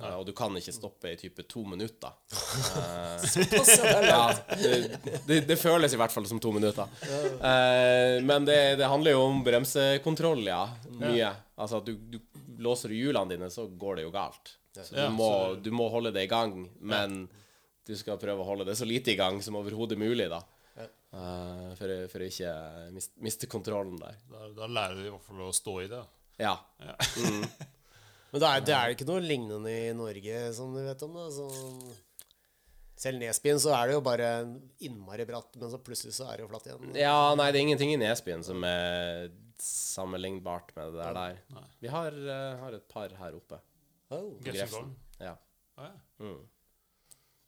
Eh, og du kan ikke stoppe i type to minutter. [LAUGHS] pass, ja, det det, det, det føles i hvert fall som to minutter. Eh, men det, det handler jo om bremsekontroll, ja. Mye. Altså at du, du låser du hjulene dine, så går det jo galt. Så du må, du må holde det i gang, men du skal prøve å holde det så lite i gang som overhodet mulig, da. Eh, for, for å ikke miste, miste kontrollen der. Da, da lærer du i hvert fall å stå i det. Ja. Ja. [LAUGHS] Men det er, det er ikke noe lignende i Norge, som du vet om. da så, Selv Nesbyen så er det jo bare innmari bratt, men så plutselig så er det jo flatt igjen. ja, nei, det er ingenting i Nesbyen som er sammenlignbart med det der. der. Vi har, uh, har et par her oppe. Oh. Grefsen. Ja. Ah, ja. Mm.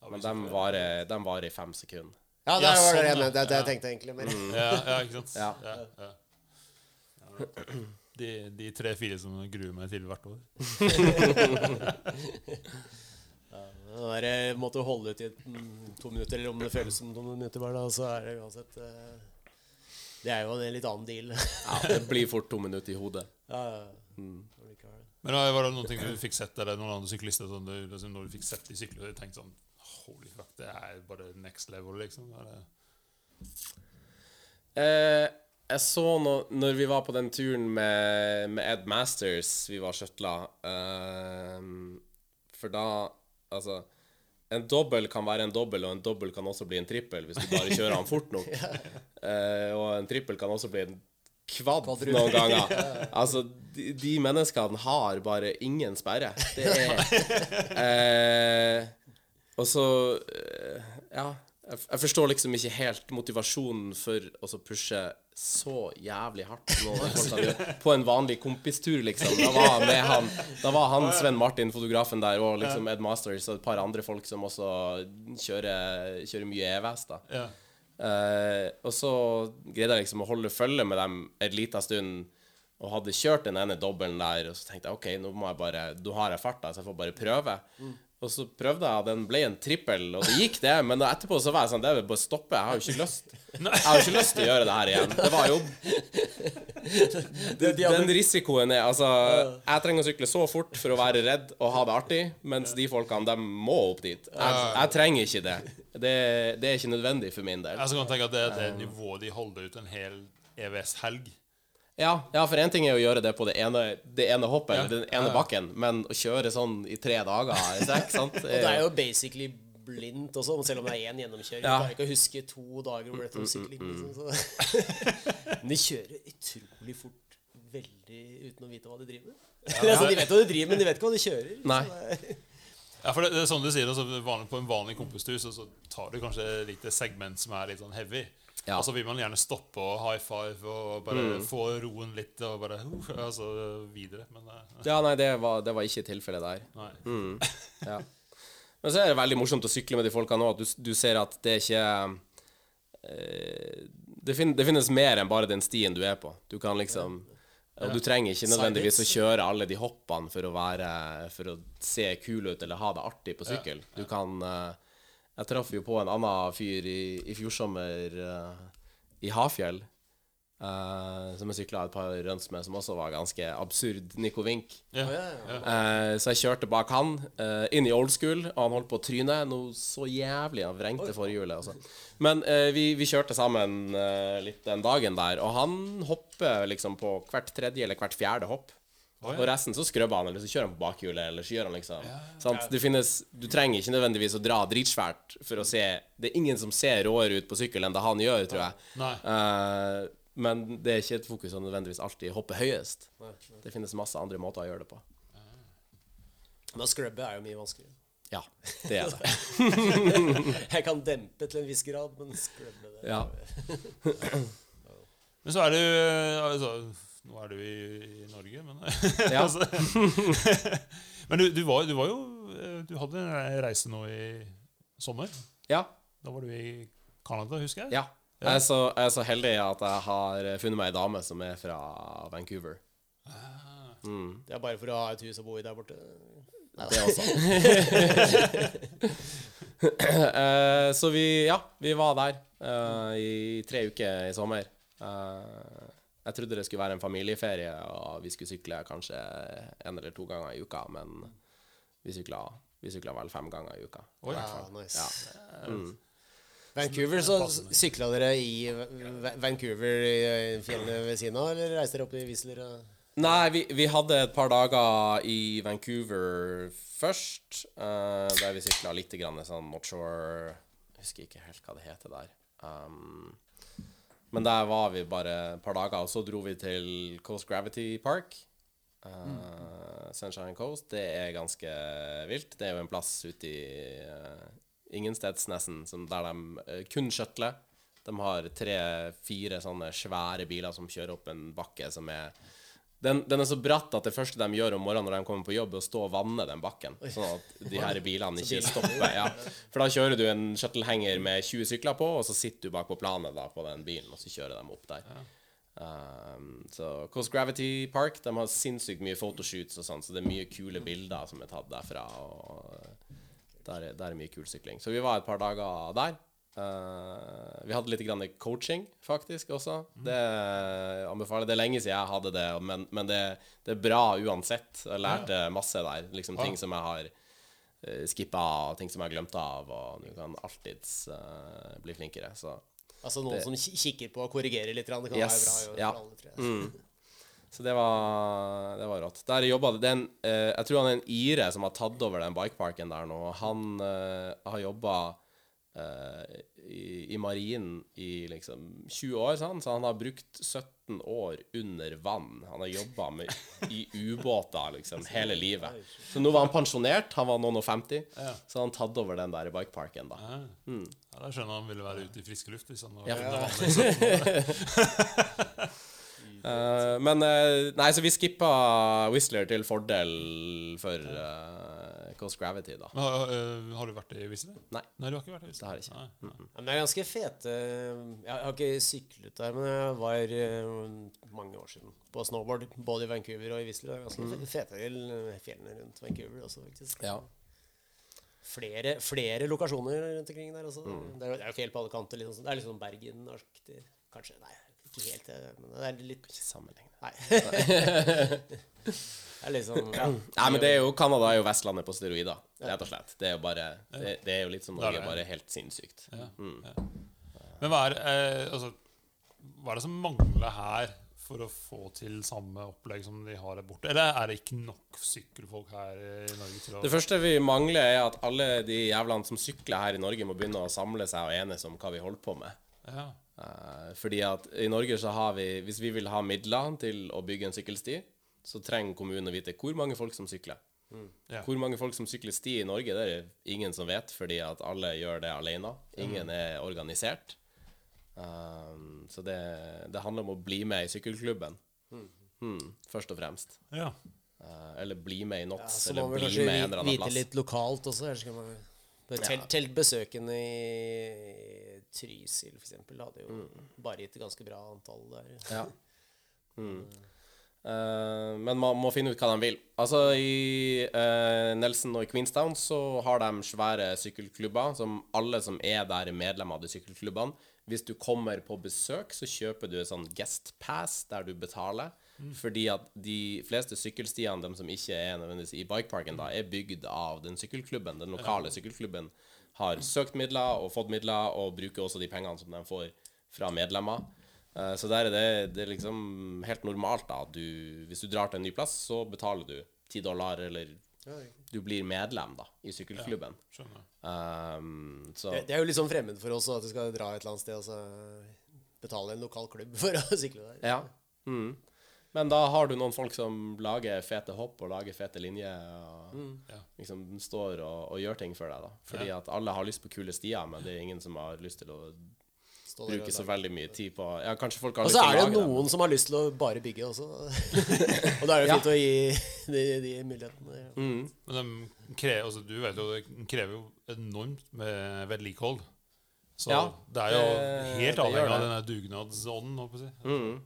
Ja, Men dem varer, de varer i fem sekunder. Ja, der Ja, var det sånn, ja. Det, det jeg tenkte egentlig mer. Ja, ja, ikke sant? Ja. Ja, ja. Ja. De, de tre-fire som gruer meg til hvert år. [LAUGHS] Det der, eh, måtte holde ut i mm, to minutter, eller om det føles som to minutter bare, da, så er det uansett eh, Det er jo en litt annen deal. [LAUGHS] Ja, det blir fort to minutter i hodet. ja, ja. Mm. Men var det noen ting du fikk sett, eller noen andre syklister som du, liksom, når du fikk sett de sykler, og du tenkte sånn Holy fuck, det er bare next level, liksom. Eh, jeg så no, når vi var på den turen med, med Ed Masters, vi var skjøtla eh, For da Altså En dobbel kan være en dobbel, og en dobbel kan også bli en trippel hvis du bare [LAUGHS] kjører han fort nok. Uh, og en trippel kan også bli en kvadd noen ganger. [LAUGHS] Altså, de, de menneskene har bare ingen sperre. Det [LAUGHS] er uh, Og så uh, Ja. Jeg, jeg forstår liksom ikke helt motivasjonen for å pushe så jævlig hardt gjort, på en vanlig kompistur, liksom. Da var, med han, da var han Sven Martin, fotografen der, og liksom Ed Masters og et par andre folk som også kjører, kjører mye EVS, da. ja. uh, og så greide jeg liksom å holde følge med dem en liten stund. Og hadde kjørt den ene dobbelen der, og så tenkte jeg OK, nå må jeg bare Nå har jeg farta, så jeg får bare prøve. Og så prøvde jeg, den ble en trippel, og det gikk, det. Men da etterpå så var jeg sånn Det vil bare stoppe. Jeg har jo ikke lyst Jeg har jo ikke lyst til å gjøre det her igjen. Det var jo Den risikoen er Altså, jeg trenger å sykle så fort for å være redd og ha det artig, mens de folkene, de må opp dit. Jeg, jeg trenger ikke det. det. Det er ikke nødvendig for min del. Jeg kan tenke at det er det nivået de holder ut en hel EVS-helg. Ja, ja for én ting er å gjøre det på det ene, det ene hoppet, Ja. eller den ene bakken, men å kjøre sånn i tre dager i strekk, sant [LAUGHS] Og det er jo basically blindt også, selv om det er én gjennomkjøring. Ja. Klarer ikke å huske to dager hvor dette var sykling. Liksom, så. [LAUGHS] Men de kjører utrolig fort, veldig uten å vite hva de driver med. Ja, [LAUGHS] de vet hva de driver med, men de vet ikke hva de kjører. Nei. Så Ja, for det, det er sånn du sier, altså, På en vanlig kompistur så, så tar du kanskje et lite segment som er litt sånn heavy. Ja. Og så vil man gjerne stoppe og high five og bare få roen litt og bare uh, altså, videre. Men eh, [LAUGHS] Ja, nei, det var, det var ikke tilfellet der. nei. [LAUGHS] Ja. Men så er det veldig morsomt å sykle med de folka nå, at du, du ser at det er ikke eh, det, fin, det finnes mer enn bare den stien du er på. Du kan liksom Og du trenger ikke nødvendigvis å kjøre alle de hoppene for å være For å se kul ut eller ha det artig på sykkel. Du kan eh, Jeg traff jo på en annen fyr i, i fjor sommer uh, i Hafjell. Uh, som jeg sykla et par runs med, som også var ganske absurd. Nico Wink. Ja. Ja, ja. uh, så jeg kjørte bak han inn i old school, og han holdt på å tryne noe så jævlig. Han vrengte forhjulet. Altså. Men vi, vi kjørte sammen litt den dagen der, og han hopper liksom på hvert tredje eller hvert fjerde hopp. Å, ja. Og resten så skrubber han, eller så kjører han på bakhjulet, eller så gjør han liksom sant? Det finnes, Du trenger ikke nødvendigvis å dra dritsvært for å se Det er ingen som ser råere ut på sykkel enn det han gjør, tror jeg. Nei. Eh, men det er ikke et fokus å nødvendigvis alltid hoppe høyest. Det finnes masse andre måter å gjøre det på. Men å scrubbe er jo mye vanskeligere. Ja, det er det. [LAUGHS] Jeg kan dempe til en viss grad, men scrubbe det Ja. Men så er det jo altså, Nå er du i, i Norge, men [LAUGHS] Ja. altså, [LAUGHS] Men du, du, var, du var jo eh, Du hadde en reise nå i sommer. Ja. Da var du i Canada, husker jeg. ja. Jeg, er så, jeg er så heldig at jeg har funnet meg ei dame som er fra Vancouver. Mm, Det er bare for å ha et hus å bo i der borte. det også. [LAUGHS] Eh, så vi, ja, vi var der uh, i tre uker i sommer. Eh, jeg trodde det skulle være en familieferie, og vi skulle sykle kanskje en eller to ganger i uka, men vi sykla, vi sykla vel fem ganger i uka. Oi. Ja, nice. Ja. Mm. Vancouver, så sykla dere i Vancouver i fjellene ved siden av, eller reiste dere opp i Whistler? og- Nei, vi, vi hadde et par dager i Vancouver først, uh, der vi sykla litt grann sånn Northshore Jeg husker ikke helt hva det heter der. Um, men der var vi bare et par dager, og så dro vi til Coast Gravity Park. eh, Sunshine Coast. Det er ganske vilt. Det er jo en plass ute i uh, ingensteds, nesten, der de uh, kun shuttler. De har tre-fire sånne svære biler som kjører opp en bakke som er den, den er så bratt at det første de gjør om morgenen når de kommer på jobb, er å stå og vanne den bakken. Sånn at de her [LAUGHS] bilene ikke stopper. Ja. [LAUGHS] For da kjører du en shuttlehenger med 20 sykler på, og så sitter du bak på planet da, på den bilen, og så kjører de opp der. Um, så Coast Gravity Park De har sinnssykt mye photoshoots og sånn, så det er mye kule bilder som er tatt derfra. Og der er, der er mye kul sykling. Så vi var et par dager der. Uh, vi hadde litt grann coaching, faktisk, også. Det anbefaler Det er lenge siden jeg hadde det, men, men det, det, er bra uansett. Jeg lærte masse der. Liksom Ting som jeg har uh, skippa, ting som jeg har glemt av, og du kan alltids uh, bli flinkere. Så Altså noen Det- som kikker på og korrigerer litt, det kan Yes, være bra. ja. for alle, tror jeg. Mm. Så det var, det var rått. Der jobba det en, eh, Jeg tror han er en ire som har tatt over den bikeparken der nå. Han eh, har jobba eh, i, i marinen i liksom 20 år, sånn, så han har brukt 17 år under vann. Han har jobba i ubåter liksom hele livet. Så nå var han pensjonert. Han var noen og 50, Ja. så han tatt over den der bikeparken, da. Ja. Ja, da skjønner han ville være ute i frisk luft. Hvis han var Ja. under vann i 17 år. Eh, men uh, Nei, så vi skippa Whistler til fordel for uh, Coast Gravity, da. Har, øh, har du vært i Whistler? Nei. Nei, du har ikke vært i Whistler? Det har jeg ikke. Nei, nei. Men det er ganske fete Jeg har ikke syklet der, men jeg var eh, mange år siden på snowboard. Både i Vancouver og i Whistler. Det er ganske Mm. fete fjellene rundt Vancouver også, faktisk. Ja. Flere, flere lokasjoner rundt omkring der også. Mm. Det er jo fjell på alle kanter. Liksom. Det er sånn Bergen-aktig. Kanskje. Nei, ikke helt det, men det er litt Sammenlignet. Nei. [LAUGHS] det er liksom ja. Nei, men det er jo Canada er jo Vestlandet på steroider, rett og slett. Det er jo bare Det, det er jo litt som Norge, bare helt sinnssykt. Ja, ja. Men hva er, eh, altså, hva er det som mangler her for å få til samme opplegg som de har der borte? Eller er det ikke nok sykkelfolk her i Norge til å Det første vi mangler, er at alle de jævlene som sykler her i Norge, må begynne å samle seg og enes om hva vi holder på med. ja. Eh, fordi at i Norge så har vi Hvis vi vil ha midler til å bygge en sykkelsti, så trenger kommunen å vite hvor mange folk som sykler. Ja. Hvor mange folk som sykler sti i Norge, det er ingen som vet, fordi at alle gjør det alene. Ingen er organisert. Um, så det, det handler om å bli med i sykkelklubben, mm. først og fremst. ja. Uh, eller bli med i NOTS, ja, eller bli med en eller annen vite plass. litt lokalt også. Ellers kan man telt, telt besøkende i Trysil, eksempel. Hadde jo Mm. bare gitt et ganske bra antall der. Ja. [LAUGHS] Mm. Uh, men man må finne ut hva de vil. Altså I uh, Nelson og i Queenstown så har de svære sykkelklubber som alle som er der, er medlem av de sykkelklubbene. Hvis du kommer på besøk, så kjøper du en sånn guest pass der du betaler. Fordi at de fleste sykkelstiene, de som ikke er nødvendigvis i bikeparken, da, er bygd av den sykkelklubben. Den lokale sykkelklubben har søkt midler og fått midler, og bruker også de pengene som de får fra medlemmer. Eh, Så der er det, det er liksom helt normalt da du, Hvis du drar til en ny plass, så betaler du 10 dollar, eller du blir medlem da i sykkelklubben. Ja, Um, så Det, det er jo litt sånn fremmed for oss at du skal dra et eller annet sted og så betale en lokal klubb [LAUGHS] for å sykle der. Ja. Mm. Men da har du noen folk som lager fete hopp og lager fete linjer. Og Ja. liksom står og, og gjør ting for deg. da Fordi Ja. at alle har lyst på kule stier, men det er ingen som har lyst til å Stå bruke så veldig mye tid på Ja, kanskje folk har lyst så til å er det Og så er det noen som har lyst til å bare bygge også. [LAUGHS] og da er det Ja. fint å gi de, de mulighetene. Mm. Men de krever, altså, du vet jo, det krever jo enormt med vedlikehold. Så Ja, det er jo helt avhengig av denne dugnadsånden, holdt på å si. Mm.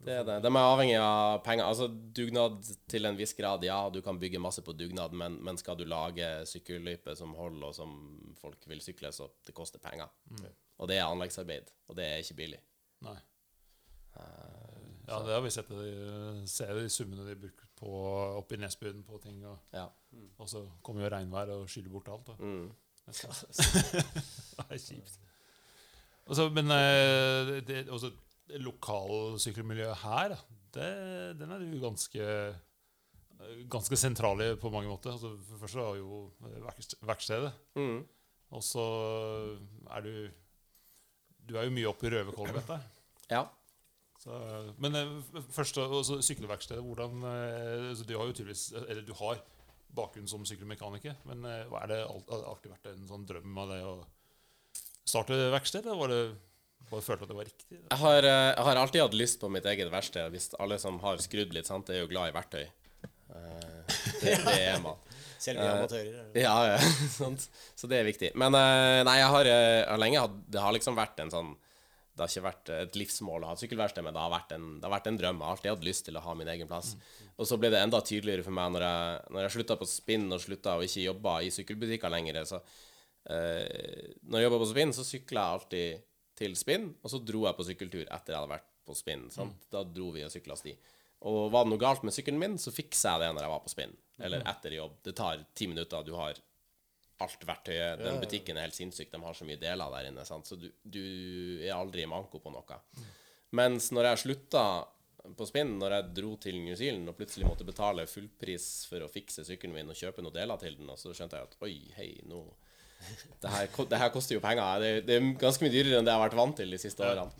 Det er det. De er avhengig av penger. Altså Dugnad til en viss grad, ja, du kan bygge masse på dugnad, men, men skal du lage sykkelløyper som holder, og som folk vil sykle, så det koster penger. Og det er anleggsarbeid, og det er ikke billig. Nei. Ja, det har vi sett. De, ser de summene de bruker på oppe i Nesbyen på ting. Og, Ja. og så kommer jo regnvær og skyller bort alt. Og. Mm. det er kjipt. [LAUGHS] Også, men eh, det, også lokalsykkelmiljøet her, det, den er jo ganske Ganske sentral på mange måter. Altså, for det første har jo verkstedet. Mm. Og så er du Du er jo mye oppe i Røverkollen, vet jeg. Ja. Så, men eh, først altså, sykkelverkstedet. Hvordan eh, altså, Du har jo tydeligvis Eller du har bakgrunn som sykkelmekaniker. Men eh, har det alltid vært en sånn drøm av det å starte verksted? Eller var det bare følte at det var riktig? Jeg har, eh, jeg har alltid hatt lyst på mitt eget verksted. Hvis alle som har skrudd litt, sant, er jo glad i verktøy. Eh, Det, det er man. [LAUGHS] Selv vi Eh, amatører. er. Ja, ja, [LAUGHS] sant. Så det er viktig. Men nei, jeg har, jeg har lenge hatt Det har liksom vært en sånn Det har ikke vært et livsmål å ha sykkelverksted, men det har, vært en, det har vært en drøm. Jeg har alltid hatt lyst til å ha min egen plass. Og så ble det enda tydeligere for meg når jeg, når jeg slutta på spinn og slutta å ikke jobbe i sykkelbutikker lenger. Så eh, når jeg jobba på spinn, så sykla jeg alltid til spinn, og så dro jeg på sykkeltur etter jeg hadde vært på spinn. Sant? Da dro vi og sykla sti. Og var det noe galt med sykkelen min, så fiksa jeg det når jeg var på spinn. Eller etter jobb. Det tar ti minutter, du har alt verktøyet. Den butikken er helt sinnssyk. De har så mye deler der inne. Sant? Så du, du er aldri i manko på noe. Mens når jeg slutta på spinn, når jeg dro til New Zealand og plutselig måtte betale fullpris for å fikse sykkelen min og kjøpe noen deler til den, og så skjønte jeg at oi, hei, nå det her, det her koster jo penger. Det, det er ganske mye dyrere enn det jeg har vært vant til de siste årene.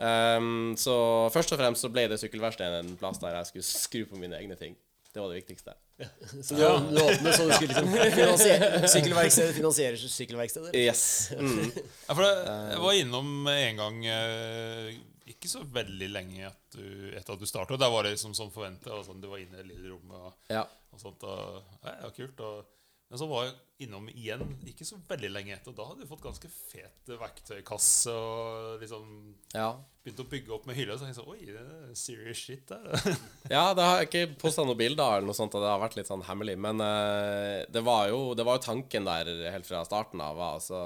Um, så først og fremst så ble det sykkelverkstedet en plass der jeg skulle skru på mine egne ting. Det var det viktigste. [LAUGHS] Så du, du åpnet så du skulle liksom [LAUGHS] finansiere Sykkelverkstedet finansierer sykkelverkstedet? Yes. Mm. [LAUGHS] Ja, for det, jeg var innom en gang eh, ikke så veldig lenge etter, du- etter at du starta. Der var det liksom som forventa. Sånn, du var inne i det lille rommet og, Ja. og sånt. Og, ja, ja, kult. Og, men så var jeg innom igjen ikke så veldig lenge etter. Da hadde jeg fått ganske fet verktøykasse og liksom ja. begynt å bygge opp med hylle. Så jeg sånn Oi, det er serious shit der. [LAUGHS] Ja, det har jeg ikke posta noen av eller noe sånt, og det har vært litt sånn hemmelig. Men uh, det, var jo, det var jo tanken der helt fra starten av. Altså,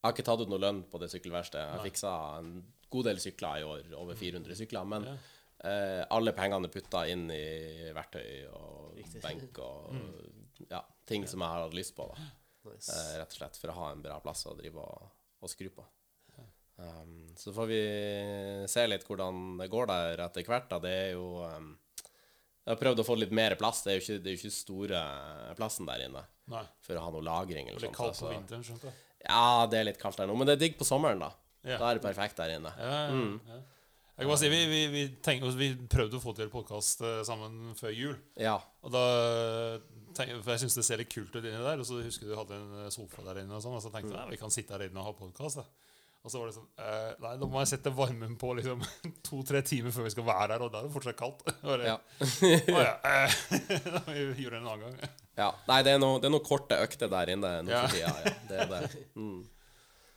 jeg har ikke tatt ut noe lønn på det sykkelverkstedet. Jeg fiksa en god del sykler i år, over 400 sykler. Men eh, alle pengene er putta inn i verktøy og benk og ja, ting som jeg hadde lyst på. da Nice. eh, Rett og slett for å ha en bra plass å drive og, og skru på. Um, så får vi se litt hvordan det går der etter hvert. da Det er jo um, Jeg har prøvd å få litt mer plass. Det er jo ikke, det er jo ikke store plassen der inne Nei. for å ha noe lagring. eller Det er kaldt på altså. vinteren, skjønte jeg. Ja, det er litt kaldt der nå, men det er digg på sommeren, da. Ja. Da er det perfekt der inne. Ja, ja, ja. Jeg kan bare si, Vi, vi, vi, tenker, vi prøvde å få til podkast sammen før jul. Ja. Og da tenk, For jeg syns det ser litt kult ut inni der. Og så husker du hadde en sofa der inne, og sånn Og så tenkte jeg vi kan sitte her inne og ha podkast. Og så var det sånn eh, Nei, nå må jeg sette varmen på liksom [LAUGHS] to-tre timer før vi skal være her, og da er det fortsatt kaldt. [LAUGHS] Det, Ja. [LAUGHS] Å ja. eh, gjorde vi gjøre det en annen gang. ja. Nei, det er noe- det noen korte økter der inne nå for tida. Ja. Det er det. Mm.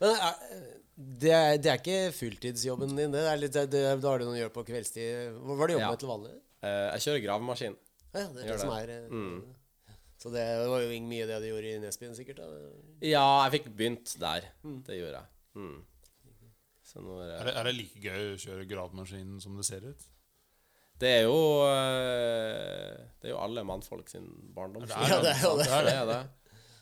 Men er, det, er, det er ikke fulltidsjobben din, det? det, er litt, det da har du noe å gjøre på kveldstid. Hva er det du jobber Ja. med til vanlig? Uh, jeg kjører gravemaskin. Ja, det er det som er eh, Mm. Så det var jo mye det du gjorde i Nesbyen, sikkert? da Ja, jeg fikk begynt der. Det gjorde jeg. Mm. Så nå er Er det det, er det like gøy å kjøre gravemaskin som det ser ut? Det er jo eh, Det er jo alle mannfolk sin barndom. Ja, det er jo det. er Det det.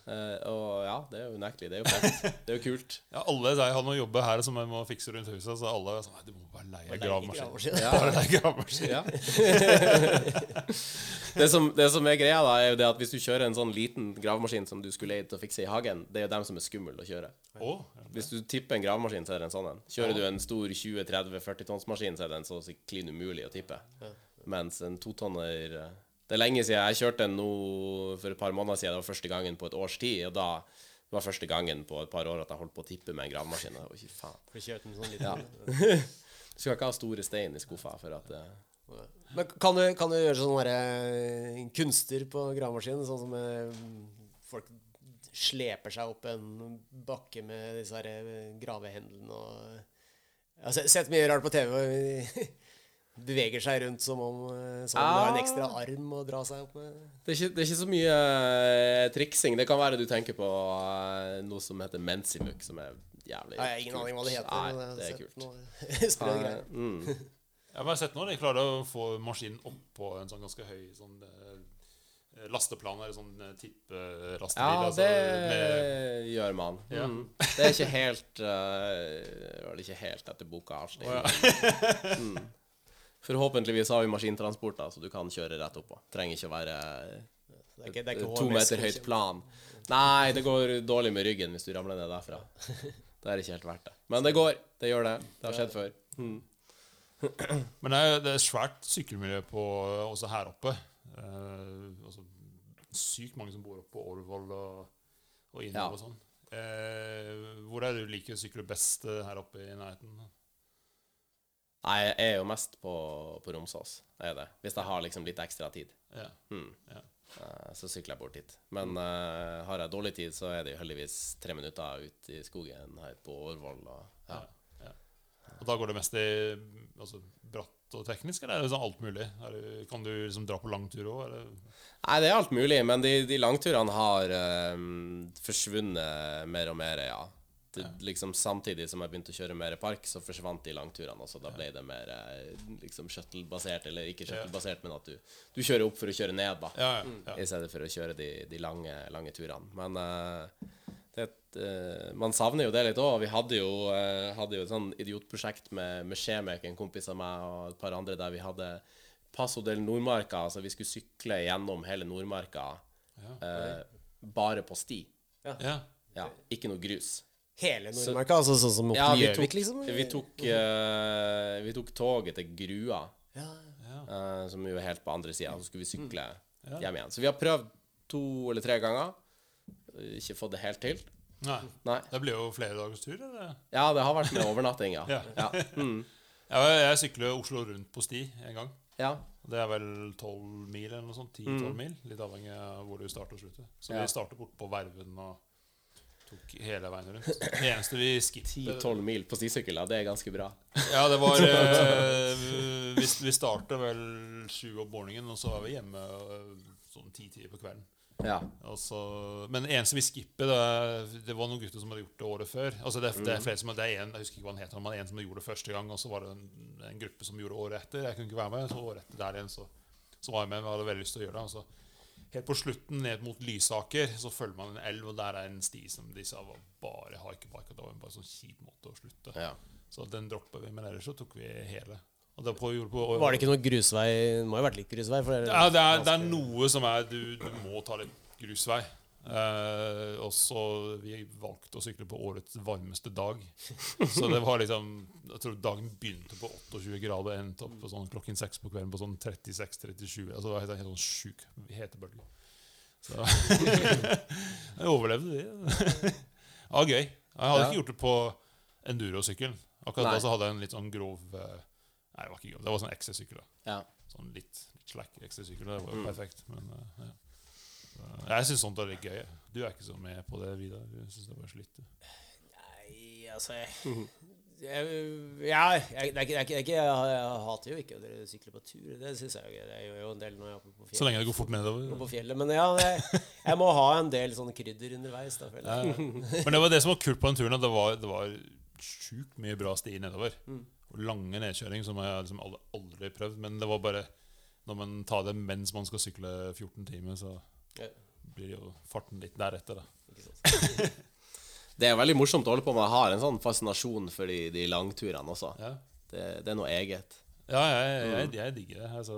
Og ja, det er jo unektelig. Det er jo fett. Det er jo kult. [LAUGHS] Ja, alle jeg har noe jobbe her som jeg må fikse rundt huset, så alle er sånn «Nei, Du må bare leie gravemaskin. Gravemaskin. Ja. [LAUGHS] Bare leie gravemaskin. Ja. [LAUGHS] det, som, det som er greia, da, er jo det at hvis du kjører en sånn liten gravemaskin som du skulle leid til å fikse i hagen, det er jo dem som er skumle å kjøre. Å, Hvis du tipper en gravemaskin, så er det en sånn en. Kjører du en stor 20-30-40 tonns maskin, så er den så å si klin umulig å tippe. Mens en totonner eh, Det er lenge siden jeg kjørte den nå for et par måneder siden. Det var første gangen på et års tid. Og da det var første gangen på et par år at jeg holdt på å tippe med en gravemaskin. Og ikke faen. Sånn. Ja. [LAUGHS] Du skal ikke ha store stein i skuffa for at det... Men kan du, kan du gjøre eh, kunster på gravemaskin, Sånn som eh, folk sleper seg opp en bakke med disse her gravehendlene og Jeg har sett mye rart på TV. Beveger seg rundt som om, eh, som om har en Ah. ekstra arm å dra seg opp med. det, er ikke, det er ikke så mye uh, triksing. Det kan være du tenker på uh, noe som heter Menzimuk, som er jævlig Jeg har ingen aning hva det heter. Nei, men det er sett kult. noe [LAUGHS] sprø greier. Mm. [LAUGHS] Jeg har bare sett nå de klarer å få maskinen opp på en sånn ganske høy sånn, lasteplan, eller sånn tippelastebil. Ja, altså, det med- gjør man. Ja. Mm. Det er ikke helt uh, Vel, ikke helt etter boka alltid. Oh, ja. mm. Forhåpentligvis har vi maskintransporter, så du kan kjøre rett oppå. Trenger ikke å være Det er ikke, det er ikke to meter høyt plan. Nei, det går dårlig med ryggen hvis du ramler ned derfra. [LAUGHS] Det er ikke helt verdt det. Men det går. Det gjør det. Det har skjedd før. Mm. [CLEARS THROAT] Men det er, det er svært sykkelmiljø på, også her oppe. Eh, også sykt mange som bor oppe på Orvoll og, og innover Ja. og sånn. Eh, hvor er det du liker å sykle best eh, her oppe i nærheten? Nei, jeg er jo mest på, på Romsås. Er det. Hvis jeg har liksom litt ekstra tid. Ja. Mm. Ja. Eh, Så sykler jeg bort hit. Men uh, har jeg dårlig tid, så er det heldigvis tre minutter ut i skogen her på Årvoll. Og, ja. Ja. Og da går det mest i altså, bratt og teknisk, eller er det sånn alt mulig? Det, kan du liksom dra på langtur òg? Nei, det er alt mulig, men de, de langturene har um, forsvunnet mer og mer, ja. Det, liksom Samtidig som jeg begynte å kjøre mer park, så forsvant de langturene også. Da ble det mer eh, liksom shuttle-basert, eller ikke shuttle-basert, men at du, du kjører opp for å kjøre ned, da. Ja, ja, ja. I stedet for å kjøre de, de lange, lange turene. Men uh, det, uh, man savner jo det litt òg. Vi hadde jo, uh, hadde jo et sånn idiotprosjekt med, med Skjemek, en kompis av meg og et par andre, der vi hadde Passo del Nordmarka. Altså vi skulle sykle gjennom hele Nordmarka bare på sti. ja. Ja, ikke noe grus. Hele Nordmarka? Altså sånn som opp Ja, til vi Gjøvik, tok, liksom? vi, tok, uh, vi tok toget til Grua, Ja. eh, som jo er helt på andre sida. Så skulle vi sykle hjem igjen. Så vi har prøvd to eller tre ganger. Ikke fått det helt til. Nei. Nei. Det blir jo flere dagers tur, eller? Ja, det har vært med overnatting, ja. Ja. Ja. Mm. [LAUGHS] Ja, jeg sykler Oslo rundt på sti en gang. ja. Det er vel 12 mil eller noe sånt. 10-12 mil. Litt avhengig av hvor du starter og slutter. Så Mm. Ja. vi starter bort på Verven og tok hele veien rundt. Det eneste vi skippet [LAUGHS] 10-12 mil på stisykkel. Det er ganske bra. Ja, det var [LAUGHS] eh, Vi, vi startet vel sju om morgenen, og så var vi hjemme eh, sånn ti-ti på kvelden. Ja. Og men det eneste vi skippet, det, det var noen gutter som hadde gjort det året før. Altså det, det er flere som, det er en, Jeg husker ikke hva han heter, men en som gjorde det første gang, og så var det en, en gruppe som gjorde det året etter. Jeg kunne ikke være med, så året etter der igjen så, så var jeg med. Vi hadde veldig lyst til å gjøre det. Og så helt på slutten, ned mot Lysaker, så følger man en elv, og der er en sti som de sa var bare. Og det var bare en sånn kjip måte å slutte. ja. Så den droppa vi, men ellers så tok vi hele. Og det på, gjorde på, Var det ikke noe grusvei? Det må jo ha vært litt grusvei? For det, ja, det er, det er noe som er Du, du må ta litt grusvei. Eh, og så Vi valgte å sykle på årets varmeste dag. Så det var liksom Jeg tror dagen begynte på 28 grader og endte opp på sånn klokken seks på kvelden på sånn 36-37. Altså det var helt, helt sånn sjuk hetebølge. Så [LAUGHS] jeg overlevde det. Det var gøy. Jeg hadde Ja. ikke gjort det på endurosykkel. Akkurat Nei. da så hadde jeg en litt sånn grov eh, Nei, det var ikke grov. Det var sånn XC-sykkel. ja. Sånn litt, litt slack XC-sykkel. Det var jo perfekt. Men uh, ja. Jeg syns sånt er litt gøy. Du er ikke så med på det, Vidar. Du syns det var slitt. du. Nei, altså jeg, jeg, Ja, jeg, det er ikke, det er ikke, det er jeg, jeg hater jo ikke å sykle på tur. Det syns jeg jo Jeg gjør jo en del når jeg er oppe på Så lenge det går fort nedover. På fjellet men ja, jeg, jeg må ha en del sånn krydder underveis. Da, jeg. Ja. Men det var det som var kult på den turen. At det var, det var sjukt mye bra sti nedover. Og lange nedkjøring som jeg liksom aldri, aldri prøvd. Men det var bare når man tar det mens man skal sykle 14 timer, så Ja, blir jo farten litt deretter. da. [LAUGHS] Det er veldig morsomt å holde på med. Jeg har en sånn fascinasjon for de, de langturene også. Ja, Det, det er noe eget. ja jeg, jeg, jeg digger det. Altså,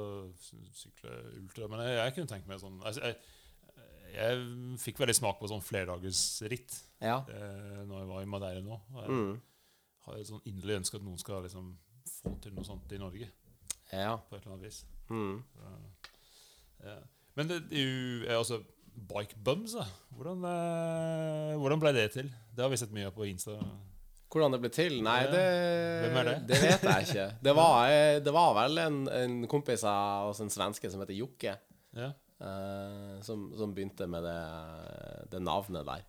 sykle ultra. Men jeg, jeg kunne tenkt meg sånn altså, jeg, fikk veldig smak på sånn flerdagersritt Ja. eh, når jeg var i Madeira nå. Jeg Mm. har et sånn inderlig ønske at noen skal liksom få til noe sånt i Norge. Ja. På et eller annet vis. Mm. Ja. Men det, det er jo eh, altså, Bike bums, da. Hvordan, eh, hvordan ble det til? Det har vi sett mye av på Insta. Hvordan det ble til? Nei, det, Hvem er det? det vet jeg ikke. Det var, eh, det var vel en, en kompis av oss, en svenske, som heter Jokke, Ja. eh, som, som begynte med det, det navnet der.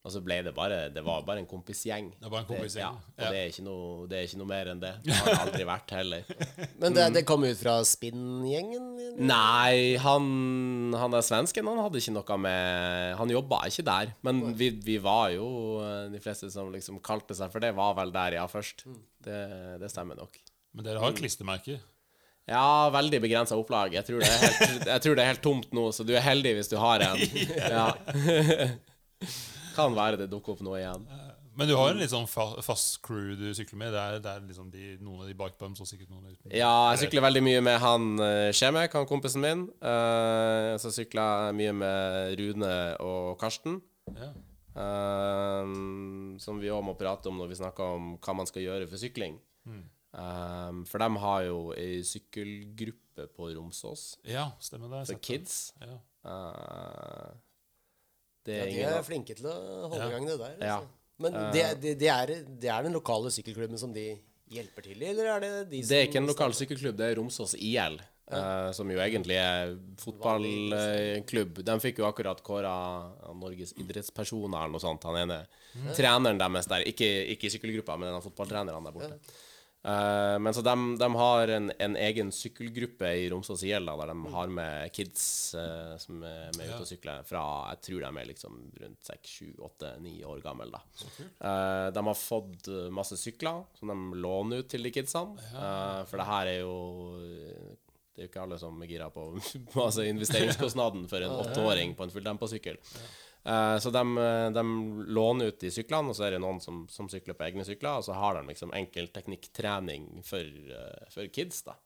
Og så ble det bare Det var bare en kompisgjeng. Det var en kompisgjeng, Det, ja, og ja. det, er ikke noe, det er ikke noe mer enn det. [LAUGHS] Det har det aldri vært heller. Men det, det kom ut fra spinngjengen? Nei, han, han er svensken han hadde ikke noe med Han jobba ikke der. Men vi, vi var jo eh, De fleste som liksom kalte seg for det, var vel der, ja, først. Det, det stemmer nok. Men dere har klistremerker? Ja, veldig begrensa opplag. Jeg tror, det er helt, jeg tror det er helt tomt nå, så du er heldig hvis du har en. [LAUGHS] Ja. [LAUGHS] Kan være det dukker opp noe igjen. Men Men du har en litt sånn fa fast crew du sykler med? Det er, det er liksom de, noen av de bikebums og sikkert noen uten. Ja, jeg sykler veldig mye med han Skjemek, han kompisen min. Uh, så sykler jeg mye med Rune og Karsten. Ja. Uh, som vi òg må prate om når vi snakker om hva man skal gjøre for sykling. Mm. Um, for de har jo ei sykkelgruppe på Romsås ja, stemmer det. for kids. Ja. Uh, det Ja, de er flinke til å holde Ja. i gang det der. Ja. Altså. Men det, det, det, er, det er den lokale sykkelklubben som de hjelper til i, eller er det de som Det er ikke en lokal sykkelklubb, det er Romsås IL. Uh, som jo egentlig er fotballklubb. De fikk jo akkurat kåra Norges idrettspersoner eller noe sånt. Han ene treneren deres der, ikke, ikke i sykkelgruppa, men en av fotballtrenerne der borte. Eh, men så de, de har en, en egen sykkelgruppe i Romsås IL der de har med kids uh, som er med ute og sykler fra Jeg tror de er liksom rundt 6-7-8-9 år gamle. da. Uh, de har fått masse sykler som de låner ut til de kidsene. For det her er jo Det er jo ikke alle som er gira på [LAUGHS] altså investeringskostnaden for en åtteåring på en fulldempa sykkel. Eh, så de, de låner ut de syklene, og så er det noen som, som sykler på egne sykler, og så har de liksom enkel teknikktrening for, eh, for kids, da.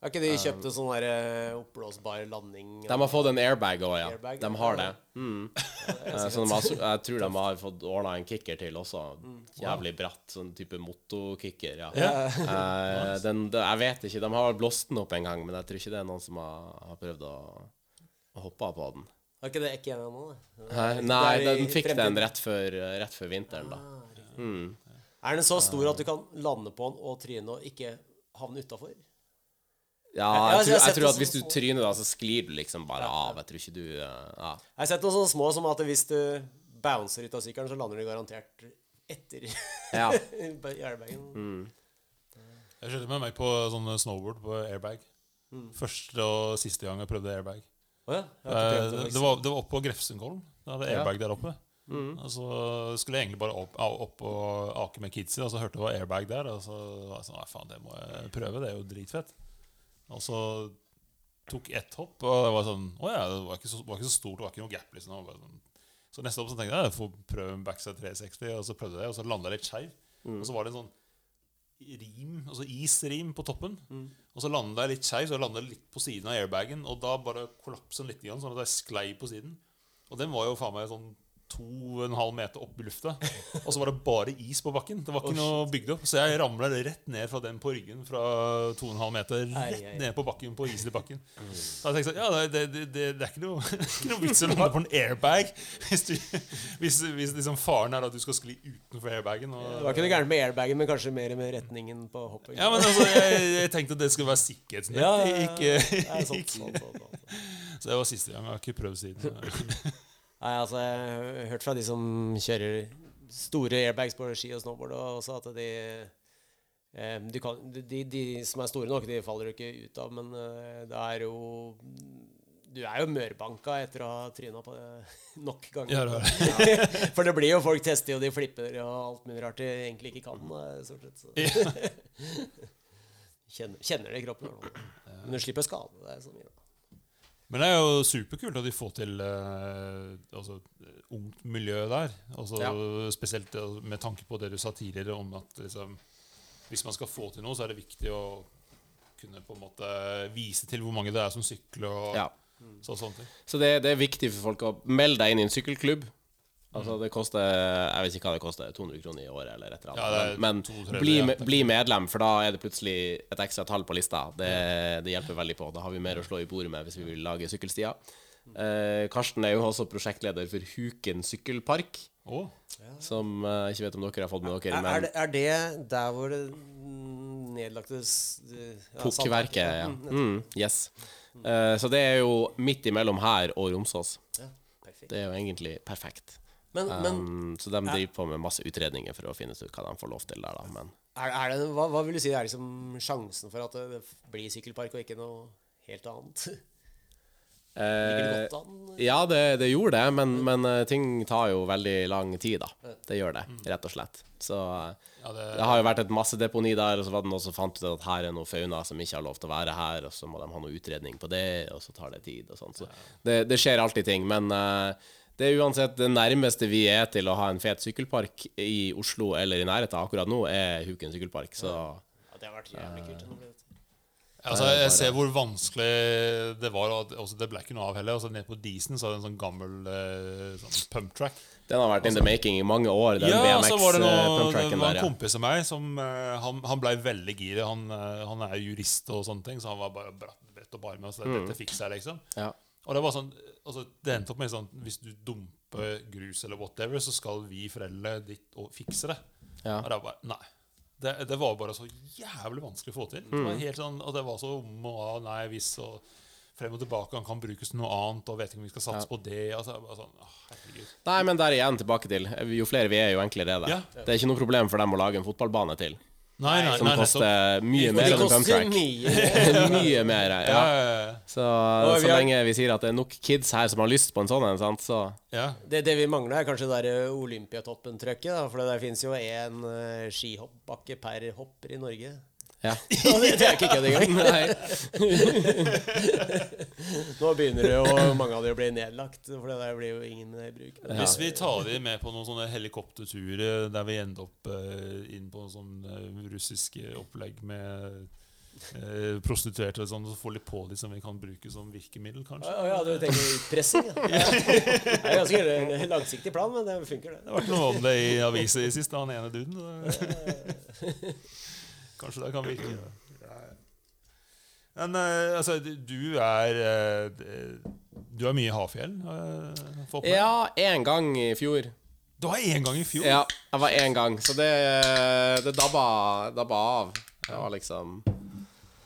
Har ikke de kjøpt en sånn der eh, oppblåsbar landing? De har fått en airbag òg, ja. Airbag, De har det. Mm. Eh, så de har, [LAUGHS] jeg tror de har fått ordna en kicker til også. Jævlig bratt, sånn type motokicker. Ja. Eh, den, jeg vet ikke, de har blåst den opp en gang, men jeg tror ikke det er noen som har, har prøvd å, å hoppe på den. Har ikke det ikke igjen ennå? det? Nei, nei den fikk fremtiden. den rett før, rett før vinteren, da. Mm. Er den så stor at du kan lande på den og tryne og ikke havne utafor? Ja, Ja, jeg jeg tror, jeg tror at hvis du tryner da, så sklir du liksom bare av. Jeg tror ikke du ja. Jeg har sett noen sånne små som at hvis du bouncer ut av sykkelen, så lander du garantert etter Ja. [LAUGHS] i airbagen. Mm. Jeg skjønner med meg på sånn snowboard på airbag. Første og siste gang jeg prøvde airbag. Å ja, Eh, det, det, var, det var oppe på Grefsenkollen. Det hadde airbag der oppe. Og så skulle jeg egentlig bare opp, opp og ake med kidsa, og så hørte jeg det var airbag der. Og så var jeg sånn Nei, faen, det må jeg prøve. Det er jo dritfett. Og så tok ett hopp, og det var sånn Å ja, det var ikke så, var ikke så stort, det var ikke noe gap. liksom. Bare sånn. Så neste hopp så tenkte jeg jeg får prøve en backside 360, og så prøvde jeg det, og så landa jeg litt skeiv. Og så var det en sånn rim, altså isrim på toppen. Og så landet jeg litt skeivt, så jeg landet litt på siden av airbagen. Og da bare kollapset den litt, sånn at jeg sklei på siden. Og den var jo faen meg sånn to og en halv meter opp i lufta. Og så var det bare is på bakken. Det var ikke noe bygd opp. Så jeg ramla rett ned fra den på ryggen fra to og en halv meter Ei, Mm. ei. Mm. ei. sånn, ned på bakken på isen i bakken. Da tenkte jeg sånn, ja, det, det, det, det er ikke noe, [LAUGHS] ikke noe vits i å lande på en airbag hvis, du, hvis, hvis liksom faren er at du skal skli utenfor airbagen. Og, Det var ikke noe gærent med airbagen, men kanskje mer med retningen på hopping. Ja, men altså, jeg, jeg tenkte at det skulle være sikkerhetsnett. Ja, ja, ja. Ikke, sånn, sånn, sånn. Så det var siste gang. Jeg har ikke prøvd siden. [LAUGHS] Nei, altså, jeg har hørt fra de som kjører store airbags på ski og snowboard, og også at de eh, de, kan, de, de som er store nok, de faller jo ikke ut av, men eh, det er jo Du er jo mørbanka etter å ha tryna på det [LAUGHS] nok ganger. Ja, det det. [LAUGHS] For det blir jo folk tester og de flipper og alt mulig rart de egentlig ikke kan. eh, stort sett. Så. [LAUGHS] Kjenner, kjenner det i kroppen. Men du slipper skade deg så mye. Men det er jo superkult at de får til eh, altså, ungt miljø der. Altså, Ja. Spesielt eh, med tanke på det du sa tidligere om at liksom, hvis man skal få til noe, så er det viktig å kunne på en måte vise til hvor mange det er som sykler. og Ja. så, sånne ting. Så det, det er viktig for folk å melde deg inn i en sykkelklubb. Altså det koster Jeg vet ikke hva det koster, 200 kroner i året eller et eller annet. Men, men bli, bli medlem, for da er det plutselig et ekstra tall på lista. Det, det hjelper veldig på. Da har vi mer å slå i bordet med hvis vi vil lage sykkelstier. Eh, Karsten er jo også prosjektleder for Huken sykkelpark, Oh. som eh, ikke vet om dere har fått med dere, Er, er, det, er det der hvor det nedlagte ja, Pukkverket, ja. Mm, Mm, yes. Eh, så det er jo midt imellom her og Romsås. ja. Det er jo egentlig perfekt. Men, men Um, så de driver på med masse utredninger for å finne ut hva de får lov til der, da. Men er, er det, hva, hva vil du si er liksom sjansen for at det, det blir sykkelpark og ikke noe helt annet? [LAUGHS] Eh. Ja, det, det gjorde det, men, men eh, ting tar jo veldig lang tid, da. Det gjør det, rett og slett. Så eh, ja, det, det har jo vært et massedeponi der, og så var det noen som fant ut at her er noe fauna som ikke har lov til å være her, og så må de ha noe utredning på det, og så tar det tid og sånn. Så det, det skjer alltid ting, men eh, Det er uansett det nærmeste vi er til å ha en fet sykkelpark i Oslo eller i nærheten akkurat nå, er Huken sykkelpark. Så Ja, det har vært jævlig kult. Altså, jeg ser hvor vanskelig det var. Altså, det ble ikke noe av heller. Altså, Nede på Disen så er det en sånn gammel eh, sånn pump track. den har vært in the making i mange år, den Ja, så var det noe, det var en kompis av meg som eh, Han, han ble veldig gira. Han, eh, han er jurist og sånne ting, så han var bare bredt opp armen. Så Mm. dette fikser jeg, liksom. Ja. Og det var sånn altså, Det endte opp med sånn Hvis du dumper grus eller whatever, så skal vi foreldre ditt og fikse det. Ja. Og det var bare Nei. Det, det var bare så jævlig vanskelig å få til. Det Mm. var helt sånn, og det var så om og av, nei, hvis og frem og tilbake. Han kan brukes til noe annet, og vet ikke om vi skal satse på det. Altså, sånn, å. Nei, men der igjen tilbake til Jo flere vi er, jo enklere er det. Ja. Det er ikke noe problem for dem å lage en fotballbane til, Nei, nei, som nei, koster mye mer enn en pumptrack. [LAUGHS] mye. mer, Ja, ja. Så, så vi har- lenge vi sier at det er nok kids her som har lyst på en sånn en, sant, så ja. Det, det vi mangler, er kanskje det der Olympiatoppen-trøkket. For det der fins jo én uh, skihoppbakke per hopper i Norge. Ja. Det, [LAUGHS] det er ikke kødd engang. Nei. [LAUGHS] Nå begynner det jo mange av de å bli nedlagt, for det der blir jo ingen i bruk. Hvis vi tar de med på noen sånne helikopterturer der vi ender opp uh, inn på sånn eh, russiske opplegg med eh, prostituerte og sånn, så får litt på de som vi kan bruke som virkemiddel, kanskje. å ja, du tenker utpressing? Ja. [LAUGHS] Det er ganske langsiktig plan, men det funker, det. Det har vært noe om det i aviser i sist, han ene duden. Kanskje det kan virke. Ja, ja. Men uh, altså, du er uh, Du er mye i Hafjell? Uh? Ja, én gang i fjor. Du var én gang i fjor? Ja, jeg var én gang, så det, det dabba, dabba av. Det var liksom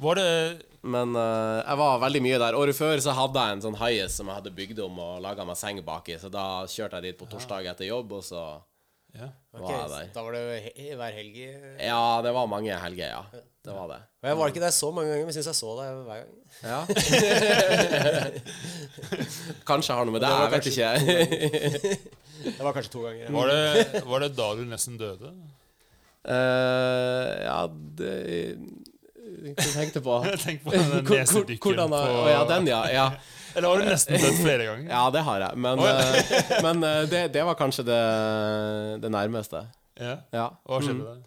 Var det Men uh, jeg var veldig mye der. Året før så hadde jeg en sånn haies som jeg hadde bygd om og laga meg seng baki, så da kjørte jeg dit på torsdag etter jobb, og så ja. Ok, var da var det he hver helg? Ja, det var mange helger, ja. Det var det. Men Jeg var ikke der så mange ganger, men syns jeg så deg hver gang. Ja. [LAUGHS] Kanskje jeg har noe med det, jeg vet [LAUGHS] ikke. Det var kanskje to ganger. ja. Var det, var det da du nesten døde? Uh, ja, det Hva tenkte du på? [LAUGHS] Tenk på den nesedykken Hvordan på ja, den, ja. ja. Eller har du nesten dødd flere ganger? Ja, det har jeg. Men, Å, ja. eh, men eh, det, det var kanskje det, det nærmeste. Ja. Ja. Hva skjedde der?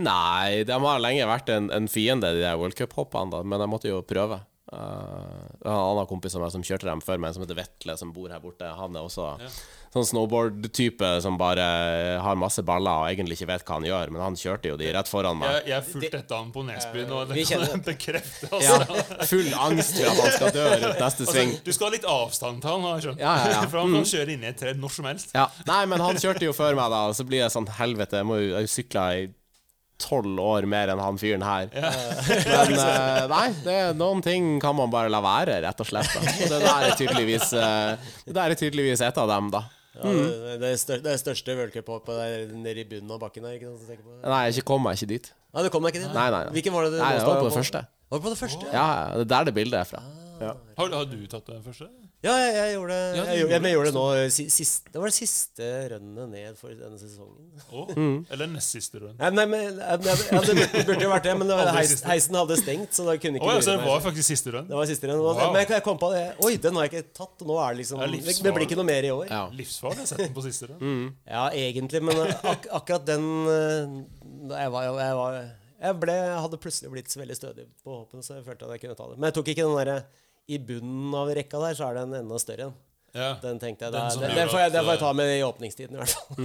Nei, de har lenge vært en, en fiende, de der World Cup-hoppene, men jeg måtte jo prøve. Uh, en annen kompis av meg som kjørte dem før meg, som heter Vetle, som bor her borte. Han er også Ja. sånn snowboard-type som bare har masse baller og egentlig ikke vet hva han gjør, men han kjørte jo de rett foran meg. Jeg, jeg fulgte etter han på Nesbyen, og det kan jeg bekrefte. Ja, Altså. full angst for at han skal dø rundt neste sving. Altså, du skal ha litt avstand til han, har jeg skjønt. Ja, ja, ja. [LAUGHS] For han kan kjøre inn i et tre når som helst. Ja. Nei, men han kjørte jo før meg, da, og så blir jeg sånn Helvete, jeg må jo sykle i tolv år mer enn han fyren her. Men uh, nei, det, noen ting kan man bare la være, rett og slett. Da. Og det der er tydeligvis uh, Det der er tydeligvis et av dem, da. Ja, det, det, stør, det største World Cup-hoppet der nede i bunnen av bakken der. Ikke sant, tenker på? Nei, jeg kom meg ikke dit. Nei, du kom deg ikke dit? Nei, nei, nei. Hvilken var det du Nei, jeg var på det på? første. Var du på det første? Ja, ja, det er der det bildet er fra. Ja. Har, har du tatt det første? Ja, jeg, jeg gjorde det. Ja, jeg, jeg, jeg gjorde det nå si- sist, Det var det siste rønnet ned for denne sesongen. Oh, [LAUGHS] Mm. Eller nest siste rønn. Ja, nei, men, ja, det burde, burde jo vært det, men det var, heis, heisen hadde stengt, så da kunne ikke oh, ja, så det meg. var faktisk siste rønn? Det var siste rønn. Wow. Men jeg, jeg kom på det. Oi, den har jeg ikke tatt. Nå er det liksom Det Det, det blir ikke noe mer i år. Ja. Livsfarlig. å har sett den på siste run. Ja, egentlig, men ak akkurat den eh, jeg, var, jeg, var, jeg ble, hadde plutselig blitt så veldig stødig på hoppen, så jeg følte at jeg kunne ta det. Men jeg tok ikke den derre I bunnen av rekka der, så er det en enda større en. Ja. Den tenkte jeg, Den da, den, den, får jeg, at, den får jeg eh, ta med i åpningstiden, i hvert fall.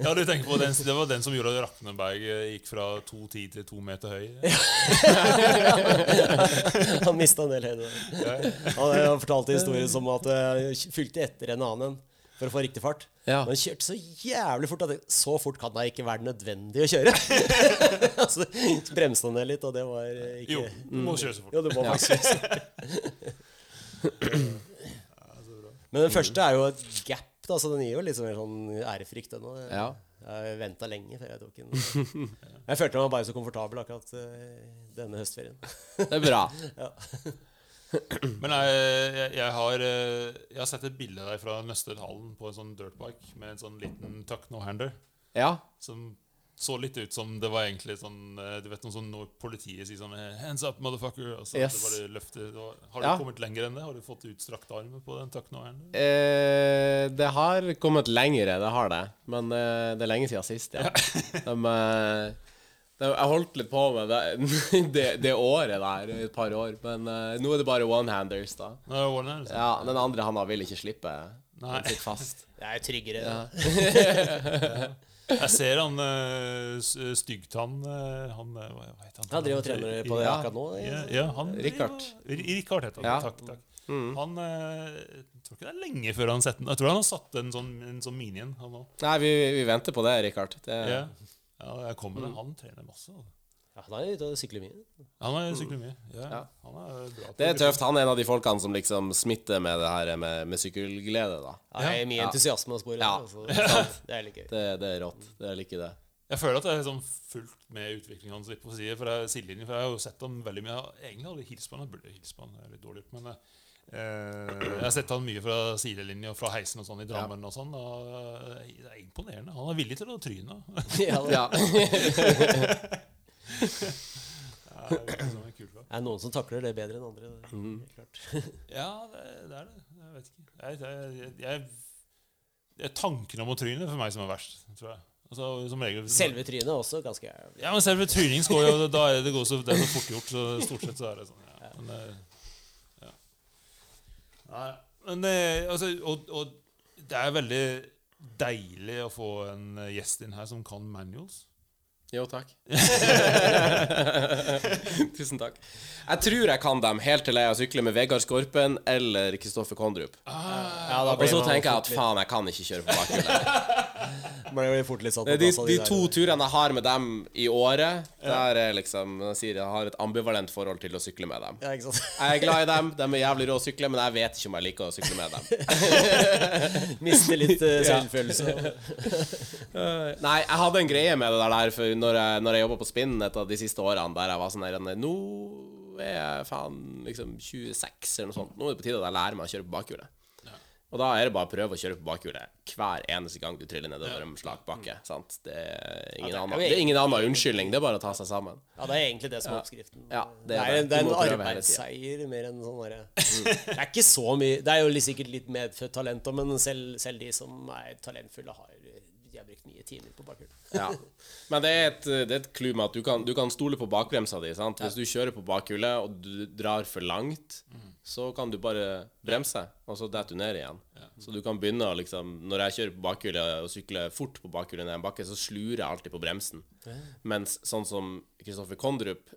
[LAUGHS] ja, du tenker på den, Det var den som gjorde at Rakneberg eh, gikk fra 2,10 til 2 meter høy? [LAUGHS] Han mista en del høyde. Han, Han eh, fortalte historien som at han fylte etter en annen en for å få riktig fart. Ja. Men han kjørte så jævlig fort at det, så fort kan det ikke være nødvendig å kjøre. [LAUGHS] altså, bremsa han ned litt, og det var eh, ikke Jo, du må kjøre så fort. Jo, du må faktisk. [LAUGHS] Men den første er jo et gap, da, så den gir jo litt sånn, sånn ærefrykt. Den, og Ja. Jeg venta lenge før jeg tok den. Jeg følte meg bare så komfortabel akkurat eh, denne høstferien. Det er bra. [LAUGHS] [CLEARS THROAT] Men jeg, jeg, jeg, har, eh, jeg har sett et bilde der fra Nøstedhallen på en sånn dirtbike med en sånn liten tuck no-hander. Ja. Som så litt ut som det var egentlig sånn eh, Du vet noe sånn når politiet sier sånn eh, 'Hands up, motherfucker'. Og så Yes. det bare løfter, Har du Ja. kommet lenger enn det? Har du fått utstrakt arm på den tuck no-handeren? Eh, det har kommet lengre, det har det. Men eh, det er lenge siden sist, ja. [LAUGHS] De, eh, jeg holdt litt på med det, [LAUGHS] det, det året der, et par år. Men uh, nå er det bare one-handers, da. Det, liksom. Ja, Den andre handa vil ikke slippe. Nei. Sitter fast. [LAUGHS] Det er tryggere. Jeg ser han uh, Styggtann uh, Han Hva heter han? Han driver og trener på det Ja. akkurat nå. Ja, ja, han Richard. Ja, Richard heter han. Ja. Takk, takk. Mm. Han uh, tror ikke det er lenge før han setter den. Jeg tror han har satt en sånn, en sånn mini en. Nei, vi, vi venter på det, Richard. Det, Ja. Ja, jeg kommer med det. Han trener masse. altså. Ja, han er ute og sykler mye. Han er sykler mye. Ja, Ja. Han er bra. det er tøft. Han er en av de folkene som liksom smitter med det her med, med sykkelglede, da. Ja, det er mye Ja. entusiasme å spore. Ja. Altså. Det er litt gøy. [LAUGHS] Det, det er rått. Det er like det. Jeg føler at jeg har sånn fulgt med utviklingen hans litt på side, for jeg, sidelinjen, for jeg har jo sett ham veldig mye. Jeg har jeg hilst på ham. Jeg burde hilst på ham, er litt dårlig men eh, jeg har sett han mye fra sidelinje og fra heisen og sånn i Drammen og sånn. Og eh, det er imponerende. Han er villig til å tryne. [LAUGHS] Ja, det Ja. Ja, det er [LAUGHS] liksom er noen som takler det bedre enn andre. det er Mhm. klart. [LAUGHS] Ja, det, det er det. Jeg vet ikke. Jeg, jeg, jeg, er tanken om å tryne for meg som er verst, tror jeg. Altså, som regel, Selve trynet er også ganske. Ja, men selve tryning går jo da er det, går så, det er så fort gjort. Så stort sett så er det sånn. Ja. Men. Nei, men det, altså, og, og det er veldig deilig å få en gjest inn her som kan manuals. Jo, takk. [LAUGHS] [LAUGHS] Tusen takk. Jeg tror jeg kan dem helt til jeg har syklet med Vegard Skorpen eller Kristoffer Kondrup. Ja, Og så tenker jeg at faen, jeg kan ikke kjøre på bakhjulet. [LAUGHS] de, De, de to turene jeg har med dem i året, der er liksom Jeg sier jeg har et ambivalent forhold til å sykle med dem. Ja, ikke sant? Jeg er glad i dem, de er jævlig rå å sykle, men jeg vet ikke om jeg liker å sykle med dem. Mister litt uh, selvfølelse. Nei, jeg hadde en greie med det der, der for når jeg, når jeg jobba på Spinn et av de siste årene, der jeg var sånn her Nå er jeg faen liksom 26 eller noe sånt. Nå er det på tide at jeg lærer meg å kjøre på bakhjulet. Og da er det bare å prøve å kjøre på bakhjulet hver eneste gang du triller nedover en slak bakke. Sant? Det er ingen, er annen, det ingen annen unnskyldning. Det er bare å ta seg sammen. Ja, det er egentlig det som er oppskriften. Ja, det, er det. det er en, en arbeidsseier mer enn sånn derre [LAUGHS] Det er ikke så mye Det er jo sikkert litt medfødt talent òg, men selv, selv de som er talentfulle, har brukt mye timer på bakhjul. [LAUGHS] Ja. Men det er et, det er et clou med at du kan, du kan stole på bakbremsa di. Sant? Hvis du kjører på bakhjulet og du drar for langt, så kan du bare bremse, og så detter du ned igjen. Så du kan begynne å liksom Når jeg kjører på bakhjulet og sykler fort på bakhjulet ned en bakke, så slurer jeg alltid på bremsen. Mens sånn som Kristoffer Kondrup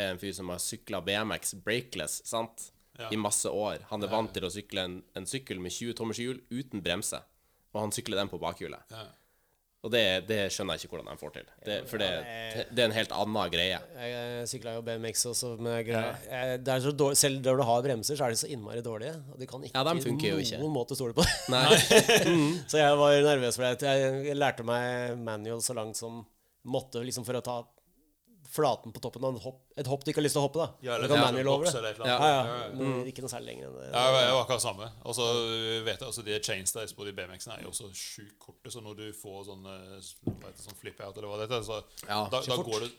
er en fyr som har sykla BMX brakeless, sant? Ja. I masse år. Han er vant til å sykle en, en sykkel med 20 tommers hjul uten bremse. Og han sykler den på bakhjulet. Ja. Og det, det skjønner jeg ikke hvordan de får til. Det, for det, det- er en helt annen greie. Jeg sykla jo BMX også, med dårlig, selv når du har bremser, så er de så innmari dårlige. Og de kan ikke Ja, de funker noen ikke. måte stole på. Nei. [LAUGHS] så jeg var nervøs for det. Jeg lærte meg manual så langt som måtte, liksom for å ta flaten på toppen av et hopp, et hopp du ikke har lyst til å hoppe. da Ja, Du kan ja, manual over det. eller Ja, ja, Ja. Men ikke noe særlig lenger enn det. Ja, jeg jeg var akkurat samme. Og så vet jeg altså De chainstays på de BMX-ene er jo også sjukt korte, så når du får sånn sånn flip-out eller hva det heter, så Ja, da, da, går det,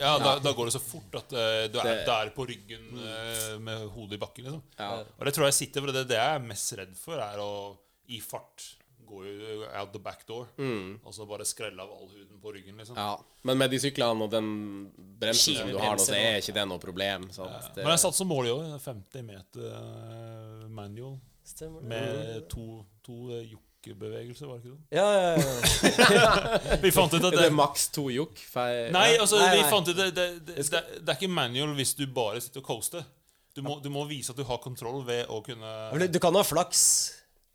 ja, da, [LAUGHS] da går det så fort at uh, du er Det- der på ryggen uh, med hodet i bakken. liksom Ja. Og det tror jeg sitter, for det, det jeg er mest redd for, er å i fart gå jo out the back door og så bare skrelle av all huden på ryggen. liksom ja. Men med de syklene og den bremsen som du har nå, så er ikke det noe problem. Ja. Det, Men jeg satt som mål i år. 50 meter eh, manual Stemmer med to, to eh, jokkebevegelser, var det ikke det? Ja, ja, ja. [LAUGHS] Vi fant ut at er det det maks to jokk? Nei, altså, Nei, vi fant ut det, det, det, det, det er ikke manual hvis du bare sitter og coaster. Du må, du må vise at du har kontroll ved å kunne Du kan ha flaks.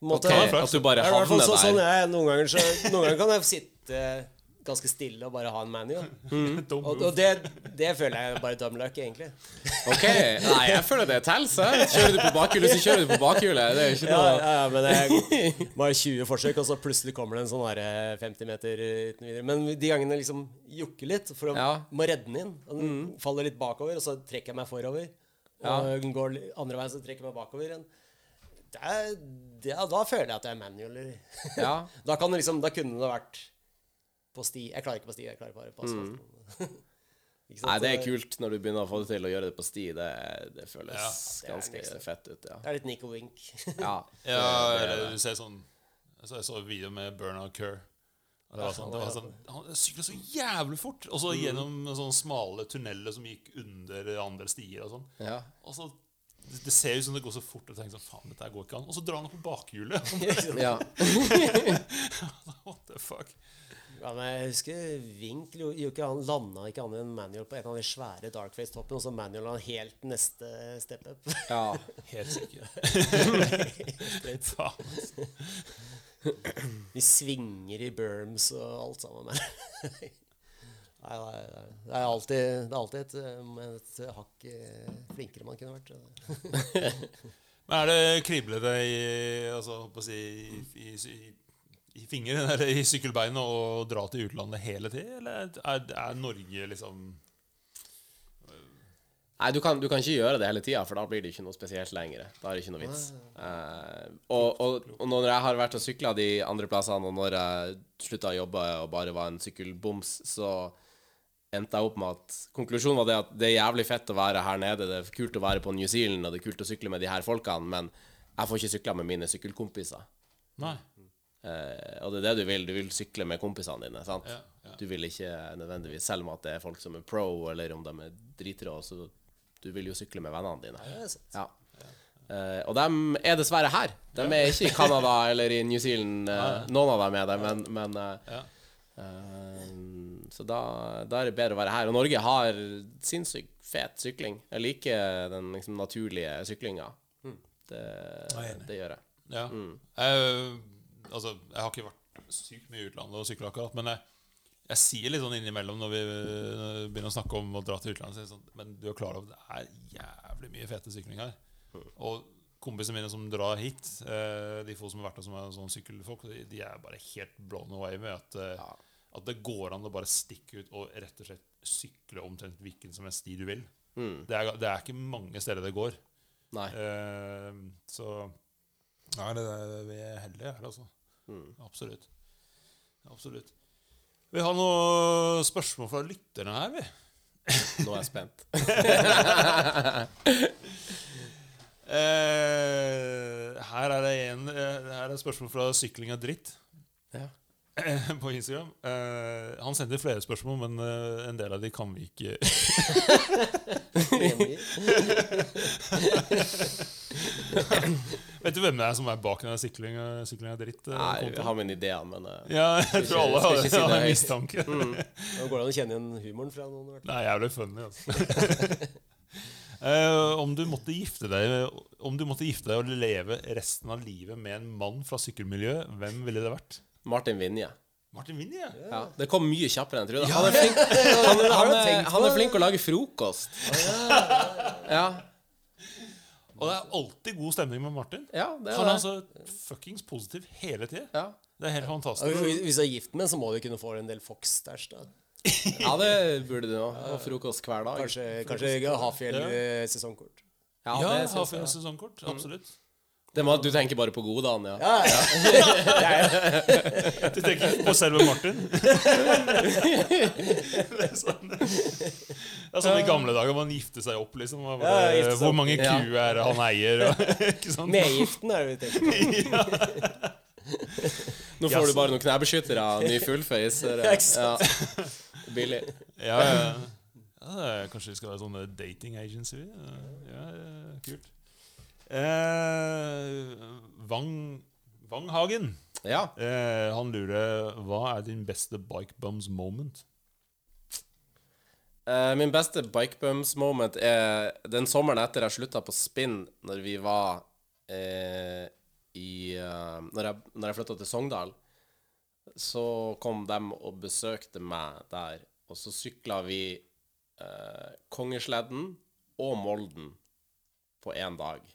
Måte. okay, At du bare Ja, i hvert så, sånn jeg. Noen ganger, så, noen ganger kan jeg sitte ganske stille og bare ha en manual. Mm. [LAUGHS] Og, og det, det føler jeg bare dumb luck, egentlig. Ok, Nei, jeg føler det teller. jeg. Kjører du på bakhjulet, så kjører du på bakhjulet. Det er ikke noe ja, ja, men jeg [LAUGHS] bare 20 forsøk, og så plutselig kommer det en sånn der 50 meter uten videre. Men de gangene jeg liksom jukker litt for å Ja. må redde den inn. Og den faller litt bakover, og så trekker jeg meg forover. Og den går andre veien, så trekker jeg meg bakover igjen. Det er, det, ja, da føler jeg at jeg er manual. [LAUGHS] Ja. Da, kan det liksom, da kunne det vært på sti. Jeg klarer ikke på sti, jeg klarer bare på asfalt. [LAUGHS] Ikke sant? Nei, det er kult når du begynner å få det til å gjøre det på sti. Det, det føles Ja, det ganske liksom. fett ut, ja. Det er litt Nico Wink. [LAUGHS] ja. Ja, er eller du ser sånn så, jeg så en video med Bernard Kerr. Det var sånn, det var sånn, han sykla så jævlig fort, og så gjennom sånne smale tunneler som gikk under andre stier. og sånn. Ja. Og så, det, det ser ut som det går så fort, og tenker sånn, faen, dette går ikke an. Og så drar han opp på bakhjulet. [LAUGHS] ja. [LAUGHS] What the fuck? Ja, men jeg husker Wink ikke han landa ikke annet enn manual på en av de svære Darkface-toppene, og så manual han helt neste step up. ja. [LAUGHS] Helt sikkert. Vi svinger i berms og alt sammen. Nei, nei, nei. Det er alltid, det er alltid et, um, et hakk eh, flinkere man kunne vært. [LAUGHS] [LAUGHS] Men er det kriblete i, altså, si, i, i, i, i fingeren [LAUGHS] eller i sykkelbeinet å dra til utlandet hele tiden? Eller er, er Norge liksom Nei, du kan, du kan ikke gjøre det hele tida, for da blir det ikke noe spesielt lenger. Da er det ikke noe vits. Eh, og, og, og når jeg har vært og sykla de andre plassene, og når jeg slutta å jobbe og bare var en sykkelboms, så endte jeg opp med at konklusjonen var det at det er jævlig fett å være her nede. Det er kult å være på New Zealand, og det er kult å sykle med de her folkene, men jeg får ikke sykla med mine sykkelkompiser. Nei. Eh, og det er det du vil. Du vil sykle med kompisene dine. sant? Ja, ja. Du vil ikke nødvendigvis, selv om at det er folk som er pro, eller om de er dritrå, så du vil jo sykle med vennene dine. Er. Ja. Eh, og de er dessverre her. De er ikke i Canada eller i New Zealand. eh, noen av dem er det, men, men eh, Ja. eh, Så da, da er det bedre å være her. Og Norge har sinnssykt fet sykling. Jeg liker den liksom, naturlige syklinga. Det, Jeg er det gjør jeg. Ja. Jeg, altså, jeg har ikke vært sykt mye i utlandet og sykla akkurat, men jeg, jeg sier litt sånn innimellom når vi begynner å snakke om å dra til utlandet, det sånn, men du er klar over at det er jævlig mye fete sykling her. Og kompisene mine som drar hit, eh, de få som har vært der som er sånn sykkelfolk, de, de er bare helt blown away med at, eh, Ja. At det går an å bare stikke ut og rett og slett sykle omtrent hvilken som helst sti du vil. Mm. Det, er, det er ikke mange steder det går. Nei. Eh, så Nei, det, det, vi er heldige her, altså. Mm. Absolutt. Absolutt. Vi har noen spørsmål fra lytterne her, vi. Nå er jeg spent. [LAUGHS] [LAUGHS] Eh, her er det en eh, Her er et spørsmål fra Sykling er dritt Ja. Eh, [CLEARS THROAT] på Instagram. Uh, han sendte flere spørsmål, men uh, en del av de kan vi ikke [LAUGHS] Vet du hvem det er som er bak den sykling, sykling er dritt? Uh, Nei, jeg har mine ideer, men eh, Ja, jeg tror alle har, si har en mistanke. mistanke. [LAUGHS] Nå går det an å kjenne igjen humoren fra noen. i hvert fall. Det er jævlig funny, altså. [LAUGHS] Eh, om du måtte gifte deg Om du måtte gifte deg og leve resten av livet med en mann fra sykkelmiljøet, hvem ville det vært? Martin Vinje. Martin Vinje? Ja, det kom mye kjappere enn jeg trodde. Han er flink, [LAUGHS] han, han, er, han er flink å lage frokost. Ja, Og det er alltid god stemning med Martin. ja det er Han er det. altså fuckings positiv hele tida. Ja. Det er helt fantastisk. hvis- Hvis du er gift med, så må du kunne få en del Fox-stæsj. da. ja, det burde du nå. Og frokost hver dag. Kanskje, kanskje Hafjell-sesongkort. Ja, Ja, vi jeg. sesongkort. Absolutt. Det må, du tenker bare på godene, Anja? Ja, ja. [LAUGHS] Du tenker ikke på selve Martin? det er sånn, det er sånn i gamle dager man gifte seg opp, liksom. Bare, Ja, hvor mange kuer er det han eier? Og, [LAUGHS] ikke sant? Medgiften er det vi tenker på. [LAUGHS] Nå får du bare noen knebeskyttere, ny fullface. Ja. Billig. Ja, ja. ja kanskje det skal være sånne dating agency? Ja, kult. Eh, Wang, Wang Hagen Ja. eh, Han lurer Hva er din beste bike bums moment? Eh, min beste bike bums moment er den sommeren etter jeg slutta på spinn, når vi var eh, i eh, Når jeg, når jeg flytta til Sogndal, så kom de og besøkte meg der, og så sykla vi eh, Kongesledden og Molden på én dag.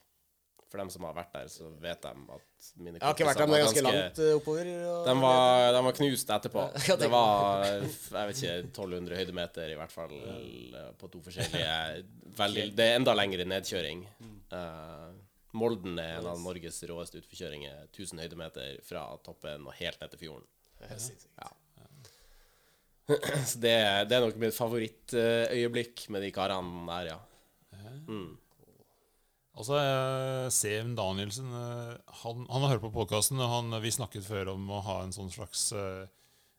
For dem som har vært der, så vet de at mine Jeg har ikke vært der, men det er ganske langt eh, oppover. og- de var, de var knust etterpå. Det- var jeg vet ikke, 1200 høydemeter i hvert fall eh, på to forskjellige veldig, Det er enda lengre nedkjøring. Uh, Molden er en av Norges råeste utforkjøringer. 1000 høydemeter fra toppen og helt ned til fjorden. Ja. [CLEARS THROAT] Så det, det er nok mitt favorittøyeblikk med de karene der, ja. Mm. Altså, Seven Danielsen eh, han, han har hørt på podkasten, og vi snakket før om å ha en sånn slags uh,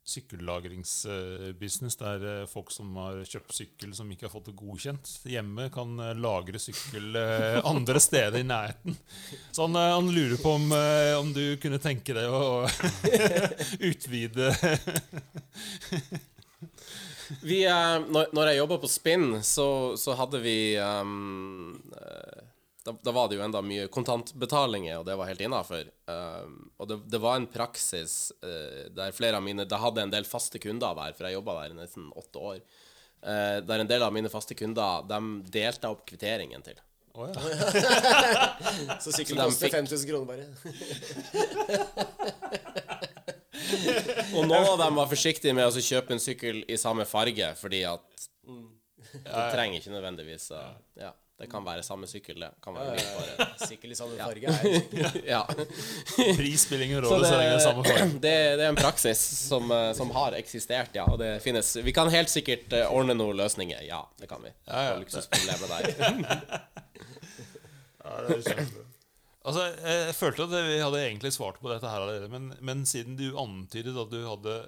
sykkellagringsbusiness der uh, folk som har kjøpt sykkel som ikke har fått det godkjent hjemme, kan uh, lagre sykkel andre [LAUGHS] steder i nærheten. Så han, han lurer på om, om, du kunne tenke deg å [LAUGHS] utvide vi, når, jeg jobba på Spinn, så, så hadde vi um, da, da, var det jo enda mye kontantbetalinger, og det var helt innafor. Um, og det, det, var en praksis uh, der flere av mine Da hadde en del faste kunder der, for jeg jobba der i nesten åtte år. Uh, der en del av mine faste kunder De delte opp kvitteringen til. Oh, ja. [LAUGHS] så sykkelen koster 5000 kroner bare. [LAUGHS] og noen av dem var forsiktige med å kjøpe en sykkel i samme farge, fordi at mm. det trenger ikke nødvendigvis å ja. Det kan være samme sykkel, det. Kan være litt bare [LAUGHS] Sykkel i samme farge er [LAUGHS] ja. Pris spiller ingen rolle så lenge det er samme farge. [CLEARS THROAT] Det, det, er en praksis som, eh, som, har eksistert, ja. Og det finnes Vi kan helt sikkert eh, ordne noen løsninger. Ja, det kan vi. Ja, ja. Luksusproblemet der. [LAUGHS] ja, det er kjempebra. Altså, jeg følte at vi hadde egentlig svart på dette her allerede, men, men siden du antydet at du hadde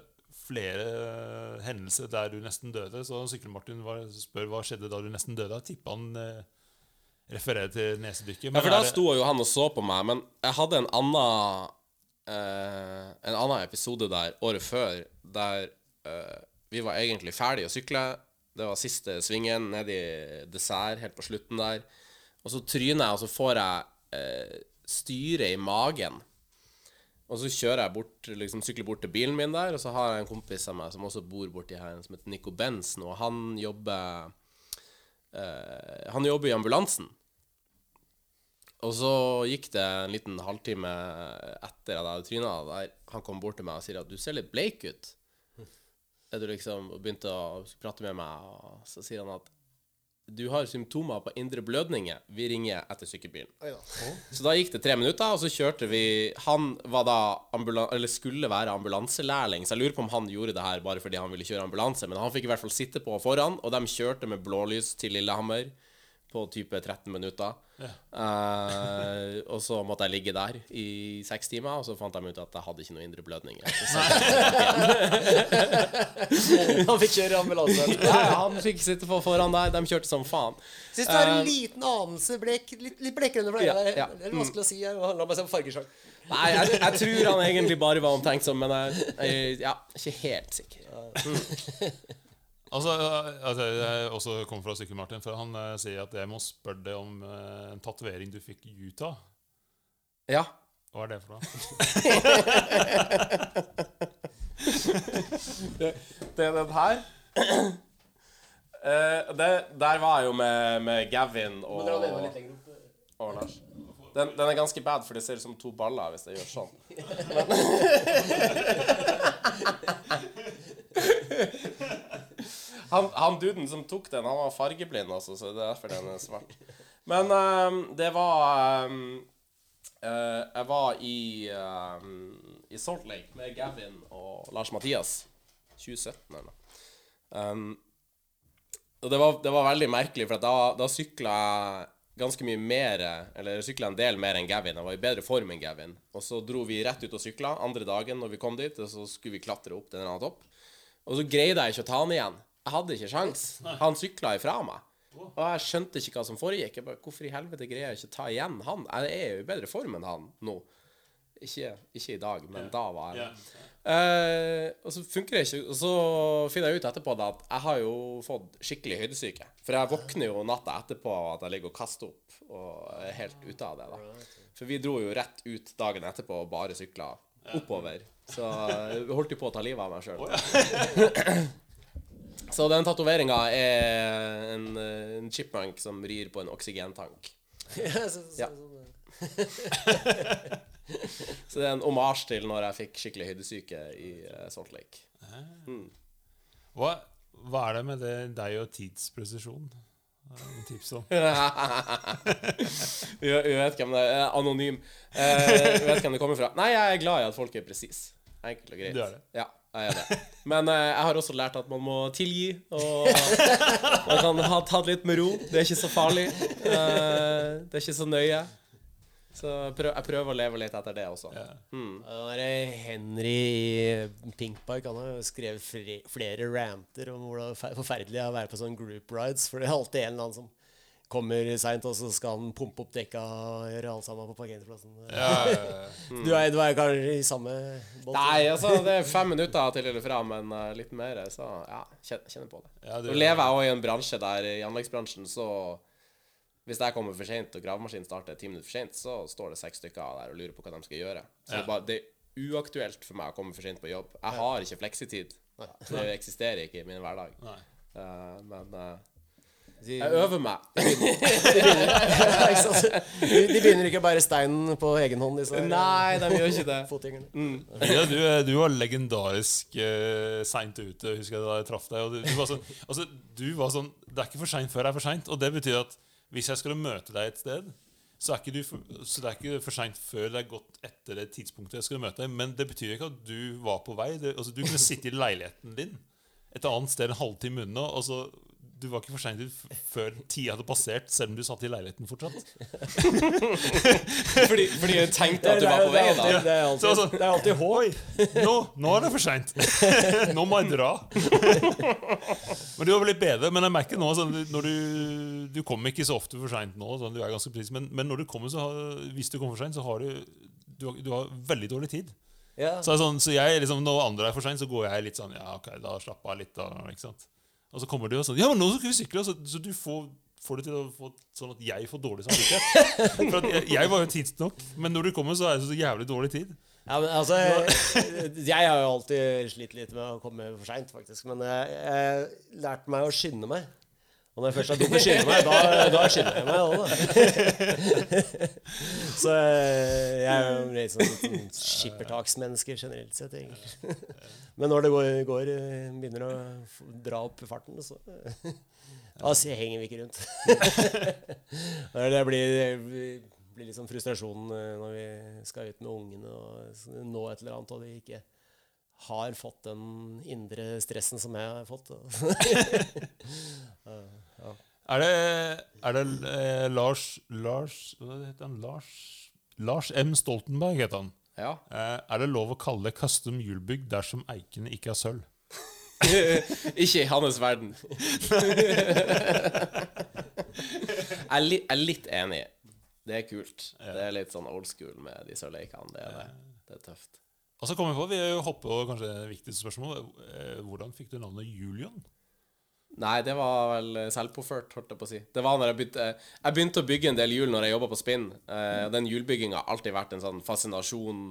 flere hendelser der du nesten døde, så Sykkel-Martin spør hva skjedde da du nesten døde, tippa han eh, referere til nesedykket. Ja, for da sto jo han og så på meg, men jeg hadde en annen eh, En annen episode der året før, der eh, vi var egentlig ferdig å sykle. Det var siste svingen ned i dessert, helt på slutten der. Og så tryner jeg, og så får jeg eh, styre i magen. Og så kjører jeg bort, liksom sykler bort til bilen min der, og så har jeg en kompis av meg som også bor borti her, som heter Nico Bensen, og han jobber eh, Han jobber i ambulansen. Og så gikk det en liten halvtime etter at jeg hadde tryna der han kom bort til meg og sier at 'du ser litt bleik ut'. Er du liksom, og begynte å prate med meg, og så sier han at du har symptomer på indre blødninger. Vi ringer etter sykebilen. Så da gikk det tre minutter, og så kjørte vi Han var da skulle være ambulanselærling, så jeg lurer på om han gjorde det her bare fordi han ville kjøre ambulanse, men han fikk i hvert fall sitte på foran, og de kjørte med blålys til Lillehammer på type 13 minutter. Ja. Uh, og så måtte jeg ligge der i seks timer, og så fant de ut at jeg hadde ikke noe indre blødning. [LAUGHS] han fikk kjøre ambulanse? Nei, han fikk sitte på foran der. De kjørte som faen. Syns du har en uh, liten anelse blek, litt, litt blekere enn det ja, ja. Det er vanskelig å si. La meg se på fargesjakk. Nei, jeg, jeg, tror han egentlig bare var omtenksom, men jeg, jeg ja, ikke helt sikker. Mm. [LAUGHS] Altså, altså, Jeg også kommer fra Sykkel-Martin, for han uh, sier at jeg må spørre deg om uh, en tatovering du fikk i Utah. Ja. Hva er det for noe? [LAUGHS] det, det, er den her. Uh, det, der var jeg jo med, med Gavin og, og Lars. Den, den, er ganske bad, for det ser ut som to baller hvis jeg gjør sånn. [LAUGHS] [LAUGHS] [LAUGHS] han, han duden som tok den, han var fargeblind, også, så det er derfor den er svart. Men um, det var um, uh, Jeg var i, um, i Salt Lake med Gavin og Lars Mathias. 2017 eller noe. Og det var, det var, veldig merkelig, for da, da sykla jeg ganske mye mer Eller sykla en del mer enn Gavin. Jeg var i bedre form enn Gavin. Og så dro vi rett ut og sykla andre dagen når vi kom dit, og så skulle vi klatre opp til en annen topp. Og så greide jeg ikke å ta han igjen. Jeg hadde ikke sjans. Han sykla ifra meg. Og jeg skjønte ikke hva som foregikk. Jeg bare, Hvorfor i helvete greier jeg ikke å ta igjen han? Jeg er jo i bedre form enn han nå. Ikke, ikke i dag, men da var jeg uh, Og så funker det ikke. Og så finner jeg ut etterpå da, at jeg har jo fått skikkelig høydesyke. For jeg våkner jo natta etterpå av at jeg ligger og kaster opp og er helt ute av det. da For vi dro jo rett ut dagen etterpå og bare sykla oppover. Så jeg holdt jo på å ta livet av meg sjøl. [LAUGHS] Så den tatoveringa er en, en, chipmunk som rir på en oksygentank. ja. så [LAUGHS] det er en omasj til når jeg fikk skikkelig høydesyke i uh, Salt Lake. Mm. Hva, hva, er det med det, deg og tidspresisjon? Tips om. [LAUGHS] vi, vet hvem det er. Anonym. Uh, vi vet hvem det kommer fra. Nei, jeg er glad i at folk er presise. Enkelt og greit. Du er det. Ja. jeg er det. Men eh, jeg har også lært at man må tilgi, og [LAUGHS] man kan ha tatt litt med ro. Det er ikke så farlig. Eh, det er ikke så nøye. Så jeg prøver, jeg prøver å leve litt etter det også. Mm. Ja, Den der Henry i Pinkpark Han har jo skrevet fre flere ranter om hvor det er forferdelig det er å være på sånn group rides. For det er alltid en eller annen som kommer seint, og så skal han pumpe opp dekka og gjøre alt sammen på parkeringsplassen. Ja, ja, ja. [LAUGHS] Du, er, du er kanskje i samme båt? Nei, altså, det er fem minutter til eller fra, men eh, litt mer, så ja, kjenner, kjenner på det. Ja, du- Nå lever jeg òg i en bransje der i anleggsbransjen, så hvis jeg kommer for seint og gravemaskinen starter ti minutter for seint, så står det seks stykker der og lurer på hva de skal gjøre. Så det, er bare, det er uaktuelt for meg å komme for seint på jobb. Jeg har ikke fleksitid. Det eksisterer ikke i min hverdag. Eh, men eh, De, jeg øver meg. [LAUGHS] De begynner, [LAUGHS] de, begynner ikke å bære steinen på egen hånd, disse Nei, de gjør ikke det. [LAUGHS] fotgjengerne. Ja, du, er- du var legendarisk uh, seint ute, husker jeg da jeg traff deg. Og du, du, var sånn, altså, du var sånn Det er ikke for seint før det er for seint. Og det betyr at hvis jeg skulle møte deg et sted, så er ikke, du for, så det er ikke for seint før det er gått etter det tidspunktet jeg skulle møte deg. Men det betyr ikke at du var på vei. Det, altså, du kunne sitte i leiligheten din et annet sted en halvtime unna. Og så, du var ikke for seint før tida hadde passert, selv om du satt i leiligheten fortsatt. [LAUGHS] Fordi, fordi jeg tenkte at du var på vei, det er alltid- da. Det er Så alltid, altså- det er alltid håp. Nå, nå er det for seint. Nå må jeg dra. [LAUGHS] Men du var blitt bedre. Men jeg merker nå sånn, når du, du kommer ikke så ofte for seint nå. Sånn, du er ganske pris, men, men når du kommer, så har, hvis du kommer for seint, så har du, du, du har veldig dårlig tid. Ja. Så, sånn, så jeg, liksom, når andre er for seint, så går jeg litt sånn Ja, ok, da slapper jeg litt. Da, ikke sant? Og så kommer du og sånn Ja, men nå skal vi sykle. Så, så du får, får det til å få sånn at jeg får dårlig samvittighet. [LAUGHS] For jeg, jeg var jo tidsnok, men når du kommer, så er det så jævlig dårlig tid. Ja, men altså Jeg har jo alltid slitt litt med å komme for seint, faktisk. Men jeg, jeg lærte meg å skynde meg. Og når jeg først har begynt å skynde meg, da, da skynder jeg meg òg, da. [LAUGHS] Så eh, jeg er jo litt sånn sånn skippertaksmenneske generelt sett, egentlig. [LAUGHS] Men når det går, går eh, begynner å dra opp farten, så [LAUGHS] Da altså, henger vi ikke rundt. Det blir, det blir litt sånn frustrasjon eh, når vi skal ut med ungene og nå et eller annet, og de ikke har fått den indre stressen som jeg har fått. [LAUGHS] Er det, er det eh, Lars Lars Hva heter han? Lars, Lars M. Stoltenberg heter han. Ja. Eh, er det lov å kalle det custom hjulbygg dersom eikene ikke er sølv? [LAUGHS] ikke i hans verden. [LAUGHS] jeg, er li, jeg er litt enig. Det er kult. Det er litt sånn old school med de sølvleikene. Det er det. Det er tøft. Og så kom jeg på, vi hopper over kanskje det viktigste spørsmålet. Eh, hvordan fikk du navnet Julian? Nei, det var vel selvpåført, holdt jeg på å si. Det var når jeg begynte Jeg begynte å bygge en del hjul når jeg jobba på spinn. Eh, den hjulbygginga har alltid vært en sånn fascinasjon.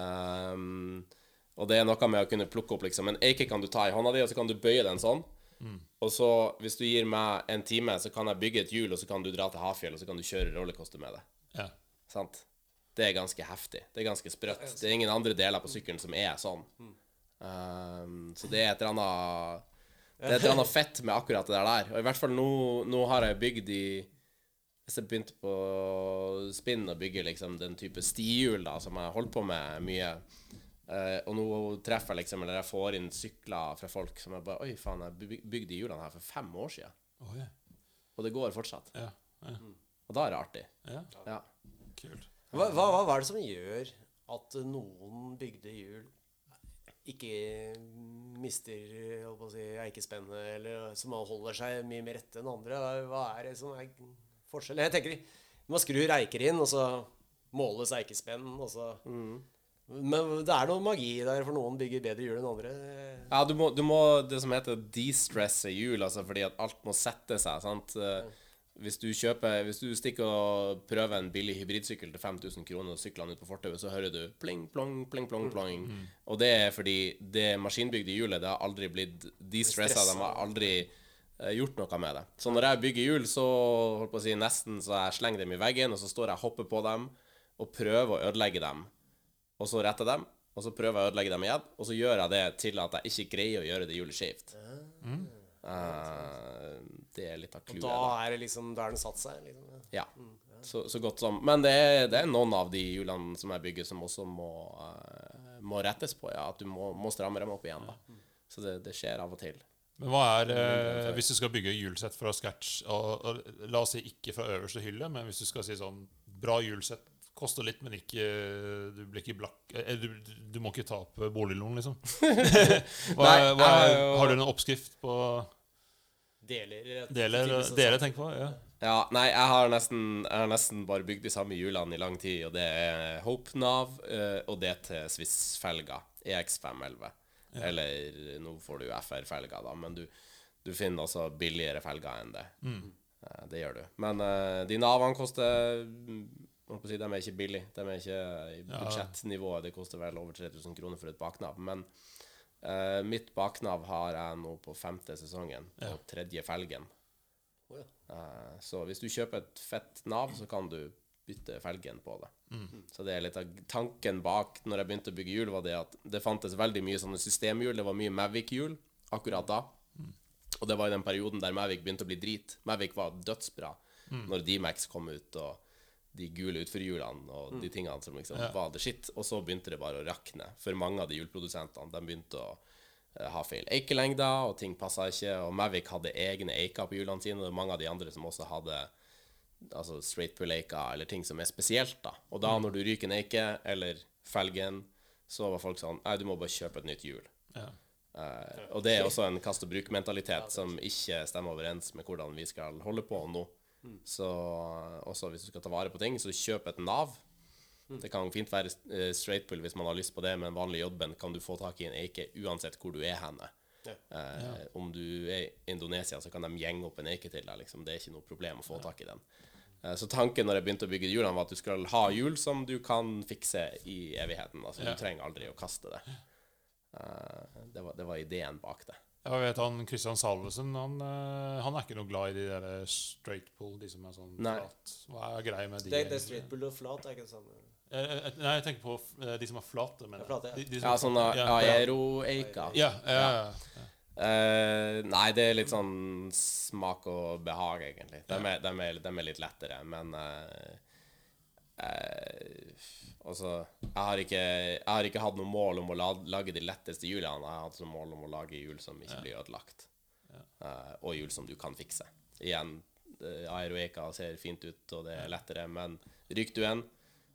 Ehm, og det er noe med å kunne plukke opp liksom En eike kan du ta i hånda di, og så kan du bøye den sånn. Og så, hvis du gir meg en time, så kan jeg bygge et hjul, og så kan du dra til Hafjell, og så kan du kjøre rollercoaster med det. Ja. Sant? Det er ganske heftig. Det er ganske sprøtt. Det er ingen andre deler på sykkelen som er sånn. Um, så det er et eller annet Det er et eller annet fett med akkurat det der. Og i hvert fall nå, nå har jeg bygd i Hvis jeg begynte på spinn og bygge liksom den type stihjul da, som jeg holdt på med mye Uh, Og nå treffer jeg liksom Eller jeg får inn sykler fra folk som er bare Oi, faen, jeg byg- bygde de hjulene her for fem år siden. Oh, yeah. Og det går fortsatt. Yeah, yeah. Mm. Og da er det artig. Ja. Kult. Hva, hva, hva er det som gjør at noen bygde hjul ikke mister si, eikespennet, eller som holder seg mye mer rette enn andre? Hva, er det som er forskjellen? Jeg tenker Man skrur eiker inn, og så måles eikespenn, og så Men det er noe magi der, for noen bygger bedre hjul enn andre. Ja, du må, du må det som heter de-stresse hjul, altså fordi at alt må sette seg. sant? Eh, Hvis du kjøper, hvis du stikker og prøver en billig hybridsykkel til 5000 kroner og sykler den ut på fortauet, så hører du pling, plong, pling, plong, plong. Og det er fordi det maskinbygde hjulet det har aldri blitt de-stressa. De har aldri eh, gjort noe med det. Så når jeg bygger hjul, så holdt på å si nesten så jeg slenger dem i veggen, og så står jeg og hopper på dem og prøver å ødelegge dem og så retter jeg dem, og så prøver jeg å ødelegge dem igjen, og så gjør jeg det til at jeg ikke greier å gjøre det hjulet skjevt. Eh, det er litt av clouet. Da er det liksom, da er den satt seg. Liksom. Ja, så, så godt som. Men det er, det er noen av de hjulene som jeg bygger, som også må, uh, må rettes på, ja. At du må, må stramme dem opp igjen. da. Så det, det skjer av og til. Men hva er eh, Hvis du skal bygge hjulsett fra scratch og, og, La oss si ikke fra øverste hylle, men hvis du skal si sånn Bra hjulsett koster litt, men ikke Du blir ikke blakk eh, du, du må ikke tape boliglån, liksom. [LAUGHS] hva, Nei, hva jeg har du en oppskrift på Deler deler tenker på? Ja. Ja, nei, jeg har nesten, jeg har nesten bare bygd de samme hjulene i lang tid, og det er Hope Nav og det til Swiss-felger, EX511. Eller nå får du jo FR-felger, da, men du, du finner også billigere felger enn det. Mm. det gjør du. Men uh, de Navene koster si, De er ikke billige. De er ikke i budsjettnivået. Det koster vel over 3000 kroner for et baknav. Men eh, mitt baknav har jeg nå på femte sesongen, på tredje felgen. Oh, ja. uh, Så hvis du kjøper et fett nav, så kan du bytte felgen på det. Så det er litt av tanken bak når jeg begynte å bygge hjul, var det at det fantes veldig mye sånne systemhjul. Det var mye Mavic-hjul akkurat da. Og det var i den perioden der Mavic begynte å bli drit. Mavic var dødsbra når D-Max kom ut, og de gule utforhjulene og de tingene som liksom var the shit. Og så begynte det bare å rakne for mange av de hjulprodusentene. De begynte å eh, ha feil eikelengder, og ting passa ikke. Og Mavic hadde egne eiker på hjulene sine, og mange av de andre som også hadde altså straight pull-eiker, eller ting som er spesielt, da. Og da, når du ryker en eike, eller felgen, så var folk sånn Nei, du må bare kjøpe et nytt hjul. Ja. Uh, og det er også en kast og bruk-mentalitet som ikke stemmer overens med hvordan vi skal holde på nå. Så også hvis du skal ta vare på ting, så kjøp et Nav. Det kan fint være eh, straight pull hvis man har lyst på det, men vanlig jobben kan du få tak i en eike uansett hvor du er henne. Ja. Eh, Om du er i Indonesia, så kan de gjenge opp en eike til deg. Liksom. Det er ikke noe problem å få tak i den. Eh, Så tanken når jeg begynte å bygge hjulene, var at du skal ha hjul som du kan fikse i evigheten. Altså, Ja. Du trenger aldri å kaste det. Eh, Det var, det var ideen bak det. Jeg vet han Christian Salvesen han, eh, han er ikke noe glad i de der straight pull, de som er sånn Nei. flat. Hva er greia med de? Det, det er straight pull og flat, er ikke det samme? Eh, eh, Nei, jeg tenker på eh, de som er flate. Mener. Ja, flate, ja. De, de som Ja, er ja. aero-eika. Ja, ja, ja. Uh, nei, det er litt sånn smak og behag, egentlig. De er, de er, de er litt lettere, men eh, eh, Altså, jeg har, ikke, jeg har ikke hatt noe mål om å lage de letteste hjulene. Jeg har hatt som mål om å lage hjul som ikke blir ødelagt, Eh, og hjul som du kan fikse. Igjen, eh, aeroeka ser fint ut, og det er lettere, men ryker du en,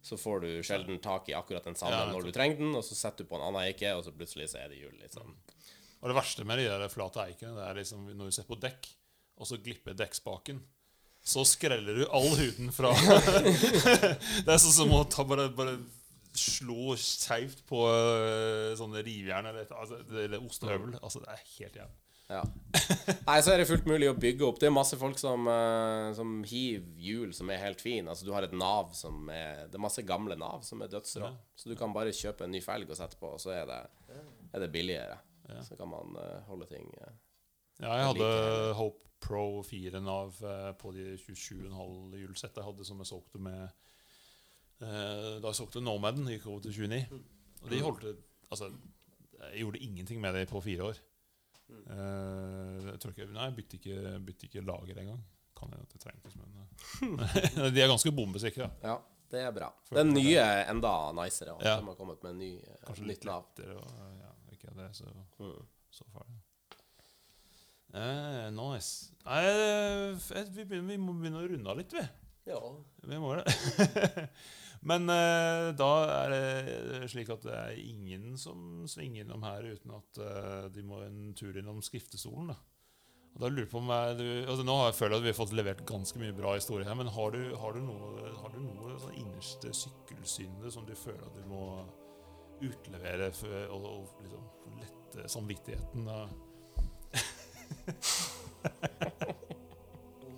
så får du sjelden tak i akkurat den samme Ja, når du trenger den, og så setter du på en annen eike, og så plutselig så er det hjul. Liksom. Og det verste med de der flate eikene, det er liksom når du ser på dekk, og så glipper dekkspaken. Så skreller du all huden fra [LAUGHS] Det er sånn som å ta bare, bare slå skeivt på øh, sånne rivjern eller, altså, eller ostehøvel. Altså, det er helt jævlig. Ja. Nei, så er det fullt mulig å bygge opp. Det er masse folk som, uh, som hiver hjul som er helt fin. Altså, du har et Nav som er Det er masse gamle Nav som er dødsrå. Så du kan bare kjøpe en ny felg og sette på, og så er det, er det billigere. Så kan man uh, holde ting uh, Ja, jeg hadde like. Hope Pro 4 Nav eh, på de 27,5 hjulsett jeg hadde som jeg solgte med eh, Da jeg solgte Nomaden, gikk over til 29. Og de holdt Altså, jeg gjorde ingenting med det på fire år. Eh, jeg tror ikke Nei, jeg bytte ikke, bytte ikke lager engang. Kan hende at jeg trengtes, men eh, [LAUGHS] De er ganske bombesikre. Ja, det er bra. Den nye er enda nicere. Ja. De har kommet med en ny, Kanskje litt nytt Nav. lettere. Og, ja, ikke det så, Mm. så farlig. Eh, nice. Nei, eh, vi, begynner, vi må begynne å runde av litt, vi. Ja. Vi må det. [LAUGHS] Men eh, da er det slik at det er ingen som svinger innom her uten at eh, de må en tur innom skriftestolen. Da. Og da lurer jeg på om jeg, du, altså Nå har jeg følt at vi har fått levert ganske mye bra historie her, men har du, har du noe, har du noe sånn innerste sykkelsynder som du føler at du må utlevere for, og, og liksom lette samvittigheten? Da?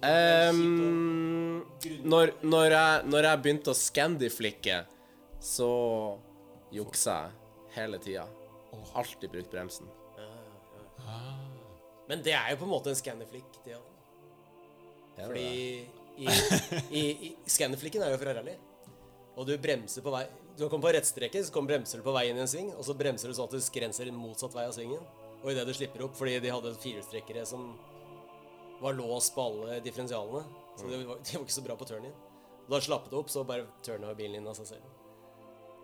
Ehm, når, når, jeg, når jeg begynte å scandiflikke, så juksa jeg hele tida. Alltid brukt bremsen. Men det er jo på en måte en scandiflikk, det òg. Fordi i, i, i Scannerflikken er jo fra rally. Og du bremser på vei Du kommer på rettstreken, så kommer bremser du på vei inn i en sving, og så bremser du sånn at du skrenser motsatt vei av svingen. Og idet du slipper opp, fordi de hadde firehjulstrekkere som var låst på alle differensialene, så de var, de var ikke så bra på turn-in. Da slappet det opp, så bare turna bilen inn av seg selv.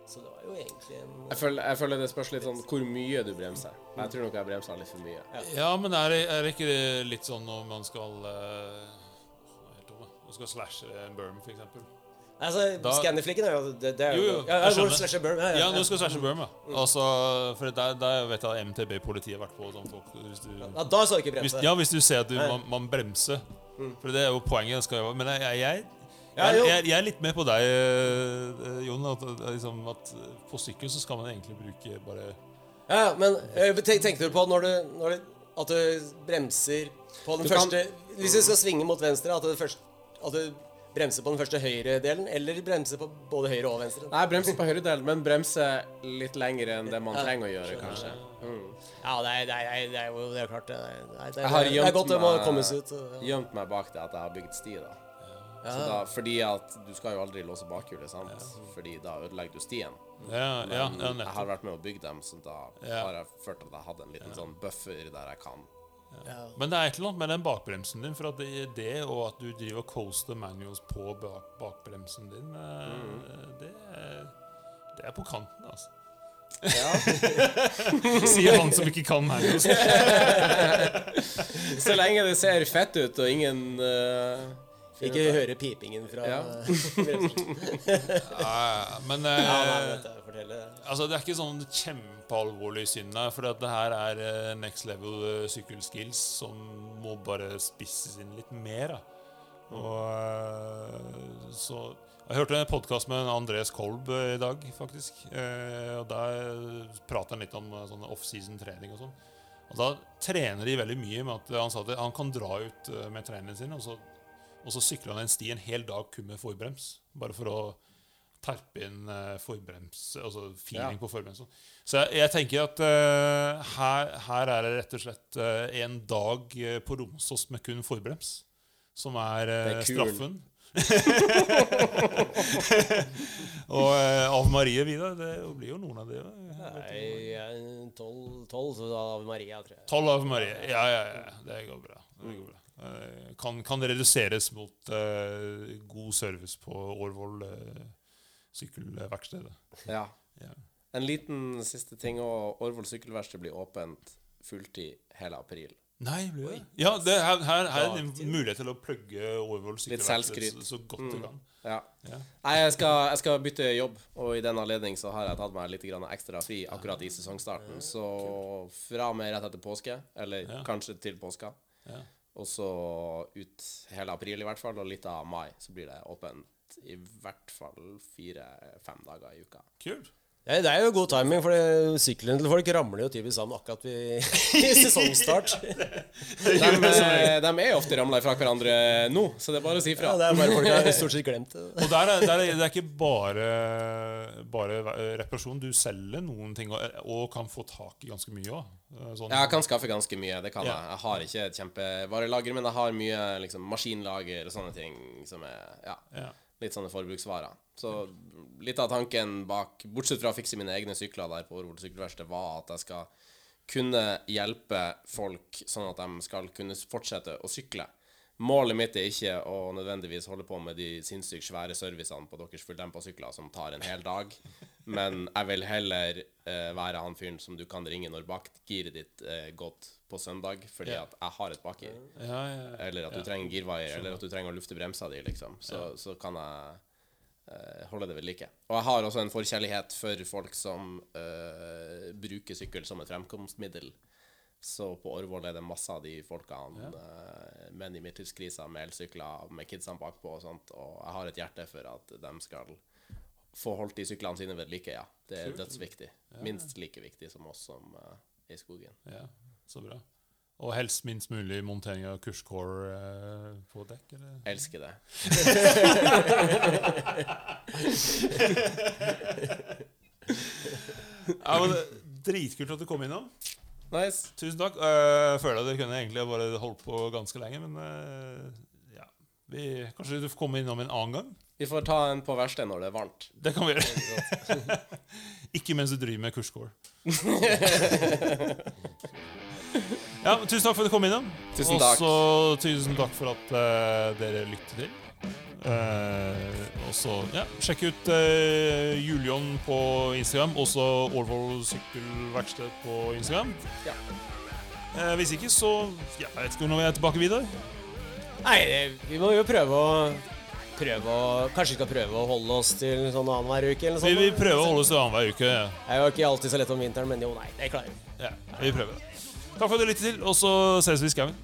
Så det var jo egentlig en Jeg føler, jeg føler det spørs litt sånn hvor mye du bremser. Jeg tror nok jeg bremsa litt for mye. Ja, men er det, er det ikke det litt sånn når man skal uh, Helt tomme. Man skal slashe en berm, for eksempel? Altså, Scannerflikken er jo Det, det er Jo, jo Ja, jeg skjønner. slasher burn. Ja, Ja, nå skal slashe Burma. Altså, for der, der vet jeg at MTB-politiet har vært på sånn folk hvis du, ja, da skal du ikke hvis, bremse. Ja, hvis du ser at du, man, man bremser. For det er jo poenget. det Skal jo, men jeg, jeg, jeg, Ja, jeg, jo. jeg, jeg er litt med på deg, eh, Jon. At, at, liksom, at på sykkel så skal man egentlig bruke bare Ja, ja, men eh, tenk, tenkte du på når du, når du At du bremser på den Du kan- første Hvis du skal svinge mot venstre, at du, først, at du bremser på den første høyre delen, eller bremse på både høyre og venstre? Nei, bremse på høyredelen, men bremse litt lenger enn det man trenger å gjøre, kanskje. Mm. Ja, det er, det er, det er jo det er klart det er, det er, det har er, det er godt det må kommes ut. Jeg Ja. Gjemt meg bak det at jeg har bygd sti, da. Så da. Fordi at du skal jo aldri låse bakhjulet, sant? Fordi da ødelegger du stien. Ja, ja, ja Jeg har vært med å bygge dem, så da Ja. har jeg følt at jeg hadde en liten sånn buffer der jeg kan. Ja. Men det er et eller annet med den bakbremsen din, for at det, det og at du driver og coaster manuals på bak, bakbremsen din, mm. det, er- det er på kanten, altså. [LAUGHS] Sier han som ikke kan manuals. [LAUGHS] Så lenge det ser fett ut og ingen eh, Ikke høre pipingen fra Ja. [LAUGHS] Ja, men eh, Ja, nei, jeg, altså, det er ikke sånn kjempealvorlig synd, her, for at det her er eh, next level eh, sykkelskills som må bare spisses inn litt mer. Da. Og eh, så Jeg hørte en podkast med Andres Kolb eh, i dag, faktisk. Eh, og Der prater han litt om eh, sånn offseason-trening og sånn. Og Da trener de veldig mye med at han sa at han kan dra ut eh, med treneren sin, og så, og så sykler han en sti en hel dag kun med forbrems. Bare for å terpe inn eh, forbrems, altså feeling Ja. på forbrems. Så jeg, jeg tenker at uh, her, her er det rett og slett uh, en dag på Romsås med kun forbrems som er, uh, er straffen. [LAUGHS] og Ave Marie, Vidar, det blir jo noen av de. Nei, tolv, så da Maria, tror jeg. Tolv Ave Marie. Ja, ja, ja. Det går bra. Det går bra. Eh, kan, kan reduseres mot eh, god service på Årvoll eh, sykkelverkstedet. Ja. Ja. En liten siste ting, òg. Årvoll sykkelverksted blir åpent fulltid hele april. Nei, blir det? Ja, det, her, her, her er det en mulighet til å plugge Årvoll sykkelverksted så, så godt du kan. Ja. Ja. Nei, jeg skal, jeg skal bytte jobb, og i den anledning så har jeg tatt meg litt ekstra fri akkurat i sesongstarten. Så fra og med rett etter påske, eller kanskje til påska, Ja. Og så ut hele april i hvert fall, og litt av mai, så blir det åpent i hvert fall fire-fem dager i uka. Kult. Det er, det er jo god timing, for syklene til folk ramler jo typisk sammen akkurat ved i [LAUGHS] ja, [LAUGHS] De, eh, de er ofte ramla fra hverandre nå, så det er bare å si fra. Ja, det er bare folk har stort sett glemt det. [LAUGHS] Og der er, der er, det er ikke bare, bare reparasjon. Du selger noen ting og, og kan få tak i ganske mye òg. Sånn. Jeg kan skaffe ganske mye, det kan jeg. Jeg har ikke et kjempevarelager, men jeg har mye liksom, maskinlager og sånne ting som er ja, Ja. Litt sånne forbruksvarer. Så litt av tanken bak, bortsett fra å fikse mine egne sykler der på Årvoll sykkelverksted, var at jeg skal kunne hjelpe folk sånn at de skal kunne fortsette å sykle. Målet mitt er ikke å nødvendigvis holde på med de sinnssykt svære servicene på deres fulldempa sykler som tar en hel dag, men jeg vil heller eh, være han fyren som du kan ringe når bakgiret ditt er gått på søndag fordi at jeg har et bakgir. Ja, ja, ja. Eller at du trenger girvaier, eller at du trenger å lufte bremsa di, liksom. Så, så kan jeg eh, holde det ved like. Og jeg har også en forkjærlighet for folk som eh, bruker sykkel som et fremkomstmiddel. Så på Årvoll er det masse av de folkene, ja. menn i midtlivskrisa med elsykler, med kidsene bakpå og sånt, og jeg har et hjerte for at de skal få holdt de syklene sine ved like, ja. Det er dødsviktig. Minst like viktig som oss som uh, er i skogen. ja. Så bra. Og helst minst mulig montering av kurscore uh, på dekk? Eller? Elsker det. [LAUGHS] Ja, men Dritkult at du kom innom. Nice. Tusen takk. Eh, Jeg føler at dere kunne egentlig bare holdt på ganske lenge, men eh, ja. Vi, kanskje du får komme innom en annen gang? Vi får ta en på verkstedet når det er varmt. Det kan vi gjøre. [LAUGHS] Ikke mens du driver med kurskår [LAUGHS] ja, tusen takk for at du kom innom. Tusen takk. Tusen takk for at uh, dere lytter til. Eh, og så ja, sjekk ut eh, Julion på Instagram. Også Årvoll sykkelverksted på Instagram. Ja. Eh, hvis ikke, så ja, Jeg vet ikke når vi er tilbake videre. Nei, vi må jo prøve å Prøve å Kanskje vi skal prøve å holde oss til sånn annenhver uke eller Vi, sånt? vi vil prøver å holde oss til annenhver uke. Ja. Det er jo ikke alltid så lett om vinteren, men jo, nei, det klarer vi. Ja, vi prøver. Takk for at du lyttet til, og så ses vi i skauen.